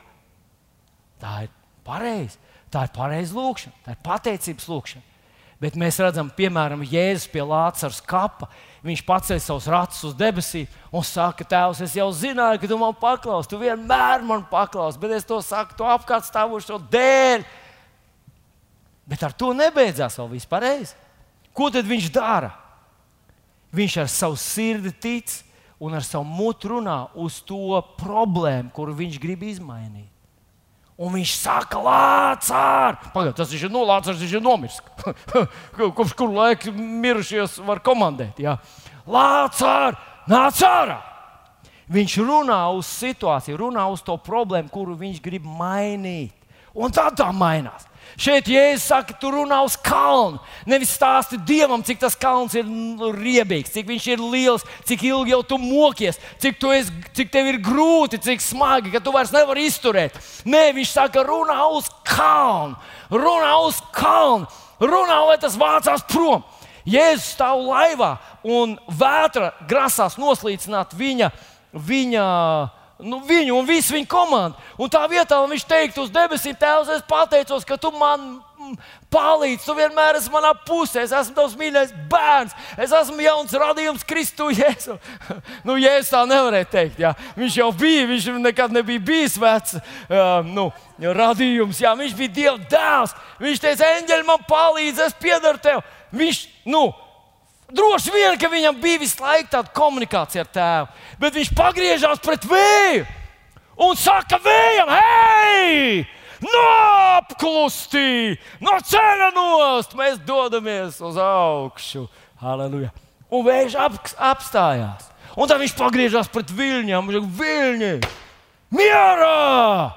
Tā ir pareizi. Tā ir pareiza lūkšana, tā ir pateicības lūkšana. Bet mēs redzam, piemēram, Jēzus pie Lācaras kapa. Viņš paceļ savus ratus uz debesīm un saka, Tēvs, es jau zināju, ka tu man paklausi. Tu vienmēr man paklausi, bet es to saku, to apkārt stāvošo dēļ. Bet ar to nebeidzās vēl viss pareizi. Ko tad viņš dara? Viņš ar savu sirdi tic un ar savu mutu runā uz to problēmu, kuru viņš grib izmainīt. Un viņš saka, Lācār! Pagaidiet, tas ir no Lācārs, viņš ir nomiris. Kopš kuru laiku mirušies var komandēt. Jā. Lācār, nāc ārā! Viņš runā uz situāciju, runā uz to problēmu, kuru viņš grib mainīt. Un tā tā mainās. Šeit Jēzus saka, tu runā uz kalnu. Nevis stāsti Dievam, cik tas kalns ir riebīgs, cik viņš ir liels, cik ilgi jau tu mokies, cik, tu esi, cik tev ir grūti, cik smagi, ka tu vairs nevari izturēt. Nē, viņš saka, runā uz kalnu, runā uz kalnu, runā, lai tas vācās prom. Jēzus stāv laivā un vētra grasās noslīcināt viņa, viņa nu, viņu un visu viņa komandu. Un tā vietā, viņš teiktu uz debesīm, Tēvs, es pateicos, ka tu man mm, palīdzi, tu vienmēr esi manā pusē, es esmu tavs mīļais bērns, es esmu jauns radījums Kristu Jēzu. nu, Jēzus tā nevarēja teikt. Jā. Viņš jau bija, viņš nekad nebija bijis vecs uh, nu, radījums, jā. viņš bija Dieva dēls. Viņš teica, eņģeļi man palīdz, es piedaru tev. Viņš, nu, Droši vien, ka viņam bija visu laiku tāda komunikācija ar tēvu, bet viņš pagriežās pret vēju un saka vējam, hei! Nopklustī, no ceļa nost, mēs dodamies uz augšu. Halleluja! Un vējš ap, apstājās. Un tad viņš pagriežās pret viļņiem. Viņš saka, viļņi, mierā!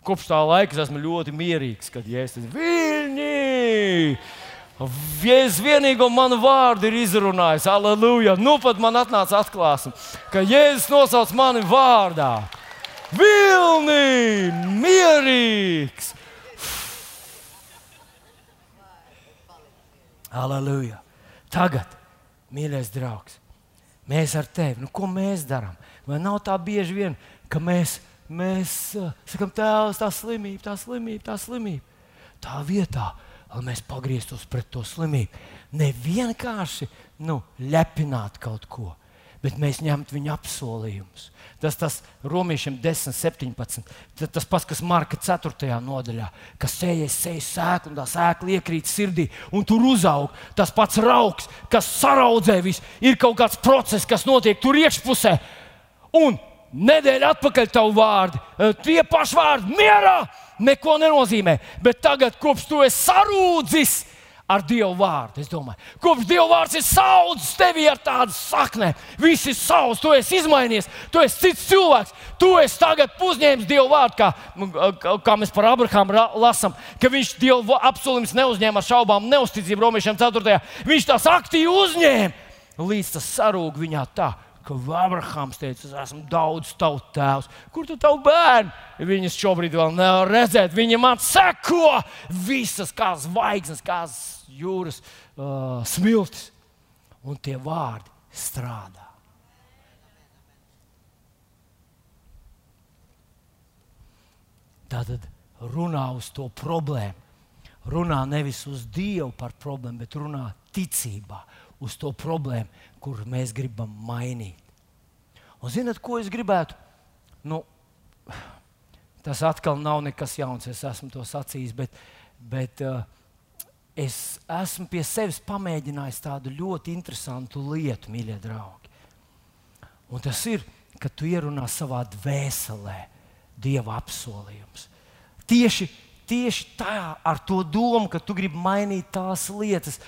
Kopš tā laika es esmu ļoti mierīgs, kad es esmu viļņi. Jēzus vienīgo manu vārdu ir izrunājis. Aleluja! Nu pat man atnāca atklāsme, ka Jēzus nosauc mani vārdā. Vilni, mierīgs! Aleluja! Tagad, mīļais draugs, mēs ar tevi, nu, ko mēs darām? Vai nav tā bieži vien, ka mēs, mēs uh, sakām, tēvs, tā slimība, tā slimība, tā slimība. Tā vietā, lai mēs pagrieztos pret to slimību. Ne vienkārši nu, lepināt kaut ko, bet mēs ņemtu viņa apsolījumus. Tas tas romiešiem 10, 17. Tas, pats, kas Marka 4. nodaļā, kas sēž sēklu, un tā sēkla iekrīt sirdī, un tur uzaug tas pats raugs, kas saraudzē visu. Ir kaut kāds process, kas notiek tur iekšpusē. Un nedēļa atpakaļ tavu vārdu, tie paši vārdi, mierā! Neko nenozīmē. Bet tagad, kopš tu esi sarūdzis ar Dievu vārdu, es domāju, kopš Dieva vārds ir saudzis tevi ar tādu saknē, viss ir savs, tu esi izmainījies, tu esi cits cilvēks, tu esi tagad uzņēmis Dieva vārdu, kā, kā mēs par Abrahāmu lasām, ka viņš Dieva apsolījums neuzņēma ar šaubām, neusticību romiešiem 4. Viņš tās aktīvi uzņēma, līdz tas sarūk viņā tā, ka Abrahams teica, es esmu daudz tautu tēvs. Kur tu tavu bērnu? Viņas šobrīd vēl nevar redzēt. Viņa man seko visas kā zvaigznes, kā jūras uh, smiltis. Un tie vārdi strādā. Tātad runā uz to problēmu. Runā nevis uz Dievu par problēmu, bet runā ticībā uz to problēmu, kur mēs gribam mainīt. Un zinat, ko es gribētu? Nu, tas atkal nav nekas jauns, es esmu to sacījis, bet, bet uh, es esmu pie sevis pamēģinājis tādu ļoti interesantu lietu, mīļie draugi. Un tas ir, ka tu ierunā savā dvēselē Dieva apsolījums. Tieši, tieši tā ar to domu, ka tu gribi mainīt tās lietas,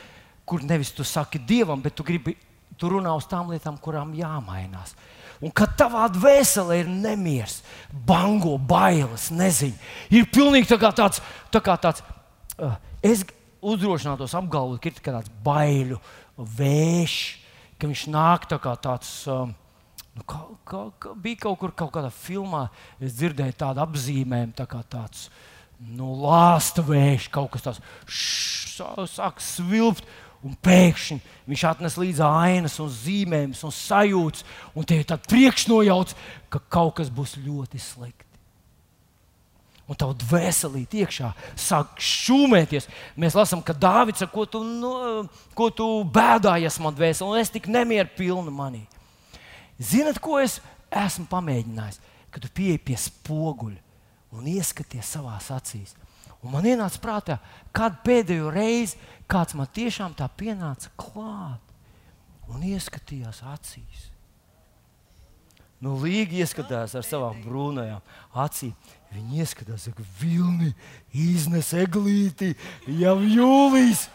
kur nevis tu saki Dievam, bet tu gribi tu runā uz tām lietām, kurām jāmainās. Un kad tavā dvēselē ir nemieris, bango, bailes, neziņa, ir pilnīgi tā kā tāds, tā kā tāds uh, es uzdrošinātos apgalvot, ka ir tāds baiļu vējš, ka viņš nāk tā kā tāds. Um, Nu, kā, kā, kā, bija kaut kur kaut kādā filmā, es dzirdēju tādu apzīmējumu, tā kā tāds nu, lāsta vējš, kaut kas tāds - sāk svilpt. Un pēkšņi viņš atnes līdzi ainas, un zīmējumus un sajūtas, un te ir tāds priekšnojauts, ka kaut kas būs ļoti slikti. Un tā dvēselīte iekšā sāk šūmēties. Mēs lasām, ka Dārvids ko tu, nu, ko tu bēdājies man dvēselē, un es tik nemieru pilnu manī. Ziniet, ko es esmu pamēģinājis? Kad tu pieeji pie spoguļa un ieskaties savā acīs. Un man ienāca prātā, kad pēdējo reizi kāds man tiešām tā pienāca klāt un ieskatījās acīs. Nu, Līga ieskatās ar savām brūnajām acīm. Viņi ieskatās, ka vilni iznes eglīti jau jūlijas.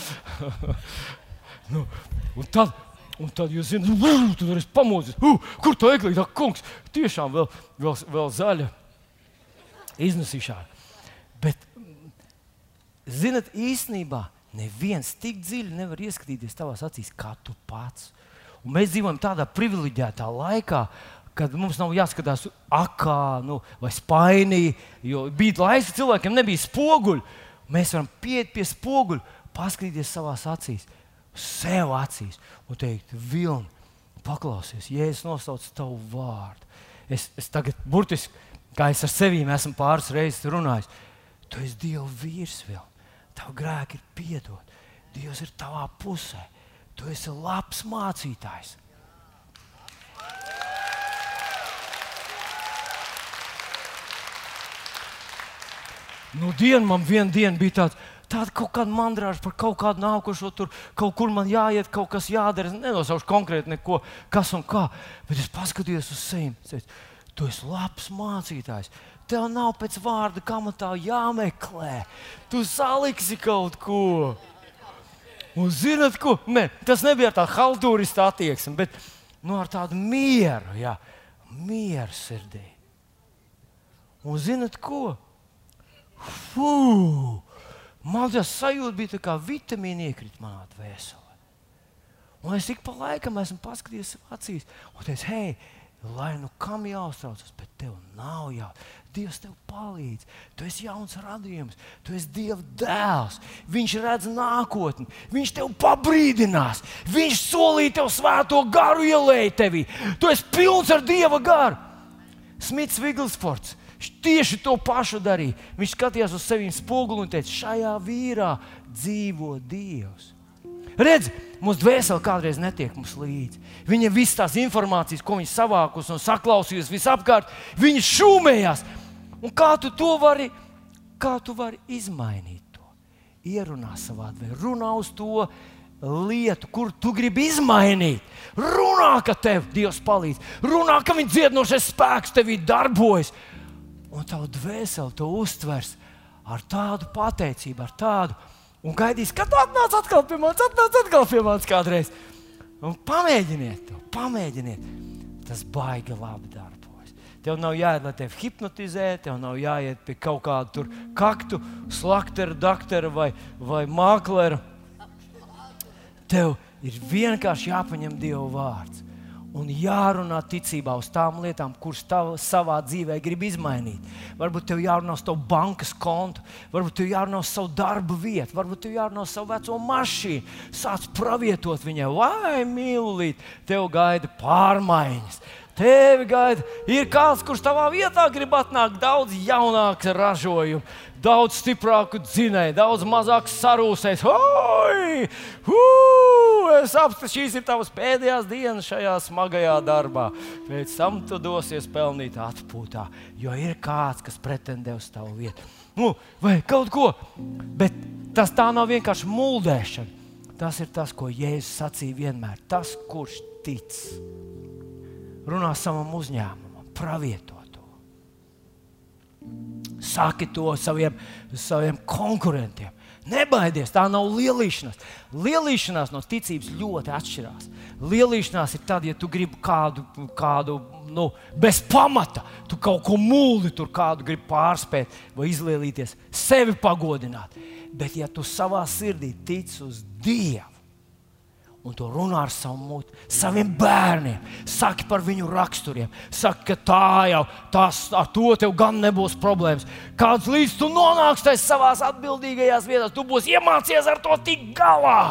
nu, un tad Un tad jūs zināt, nu, tur es pamodos, uh, kur tā eglīte, kungs, tiešām vēl, vēl, vēl zaļa iznesīšana. Bet, zinat, īstenībā neviens tik dziļi nevar ieskatīties tavās acīs, kā tu pats. Un mēs dzīvojam tādā privileģētā laikā, kad mums nav jāskatās akā nu, vai spainī, jo bija laiks, kad cilvēkiem nebija spoguļu. Mēs varam pieiet pie spoguļa, paskatīties savās acīs sev acīs un teikt, Vilni, paklausies, ja es nosaucu tavu vārdu. Es, es tagad, burtiski, kā es ar sevi esmu pāris reizes runājis, tu esi Dieva vīrs vēl. Tavu grēku ir piedot. Dievs ir tavā pusē. Tu esi labs mācītājs. Nu, diena man vienā dienā bija tāds, tāda kaut kāda mandrāža par kaut kādu nākošo, tur kaut kur man jāiet, kaut kas jādara. Es nenosaušu konkrēti neko, kas un kā. Bet es paskatījos uz sevi. Tu esi labs mācītājs. Tev nav pēc vārda, kā man tā jāmeklē. Tu saliksi kaut ko. Un zinat, ko? Ne, tas nebija tāds haltūrists attieksme, bet nu, ar tādu mieru, jā, mieru sirdī. Un zinat, ko? Fuu! Man tas sajūta bija tā kā vitamīna iekrīt manā dvēselē. Un es ik pa laikam esmu paskatījies acīs un teicu, hei, lai nu kam jāuztraucas, bet tev nav jāuztraucas. Dievs tev palīdz. Tu esi jauns radījums, tu esi Dieva dēls. Viņš redz nākotni, viņš tev pabrīdinās. Viņš solīja tev svēto garu ielēju tevī. Tu esi pilns ar Dieva garu. Smits Viglsfords tieši to pašu darīja. Viņš skatījās uz sevi spoguli un teica, šajā vīrā dzīvo Dievs. Redz, mūsu dvēsele kādreiz netiek mums līdzi. Viņa visas tās informācijas, ko viņa savākusi un saklausījusi visapkārt, viņa šūmējās. Un kā tu to vari, kā tu vari izmainīt to? Ierunā savā dvēselē, runā uz to lietu, kur tu gribi izmainīt. Runā, ka tev Dievs palīdz, runā, ka viņa dziedinošais spēks tevī darbojas un tavu dvēseli to uztvers ar tādu pateicību, ar tādu, un gaidīs, kad atnāc atkal pie manis, atnāc atkal pie manis kādreiz. Un pamēģiniet to, pamēģiniet. Tas baigi labi. Tev nav jāiet, lai tevi hipnotizē, tev nav jāiet pie kaut kāda kaktu, slaktera, doktora vai, vai māklera. Tev ir vienkārši jāpaņem Dieva vārds un jārunā ticībā uz tām lietām, kuras tev savā dzīvē grib izmainīt. Varbūt tev jārunā uz tavu bankas kontu, varbūt tev jārunā uz savu darbu vietu, varbūt tev jārunā uz savu veco mašīnu. Sāc pravietot viņai, vai mīlīt, tev gaida pārmaiņas. Tevi gaida, ir kāds, kurš tavā vietā grib atnākt daudz jaunāks ražojums, daudz stiprāku dzinēju, daudz mazāk sarūsēs. Oi! Uh! Es apstāstu, šīs ir tavas pēdējās dienas šajā smagajā darbā. Pēc tam tu dosies pelnīt atpūtā, jo ir kāds, kas pretendē uz tavu vietu. Nu, vai kaut ko, bet tas tā nav vienkārši mūldēšana. Tas ir tas, ko Jēzus sacīja vienmēr. Tas, kurš tic, runā savam uzņēmumam, pravieto to. Saki to saviem, saviem konkurentiem. Nebaidies, tā nav lielīšanās. Lielīšanās no ticības ļoti atšķirās. Lielīšanās ir tad, ja tu gribi kādu, kādu nu, bez pamata, tu kaut ko mūli, tur kādu gribi pārspēt vai izlielīties, sevi pagodināt. Bet, ja tu savā sirdī tici uz Dievu, un to runā ar savu muti, saviem bērniem. Saki par viņu raksturiem, saki, ka tā jau tas, ar to tev gan nebūs problēmas. Kāds līdz tu nonāksi tajā savā atbildīgajās vietās, tu būsi iemācījies ar to tik galā.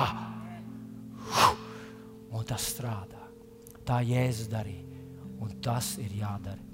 Un tas strādā. Tā Jēzus darīja, un tas ir jādara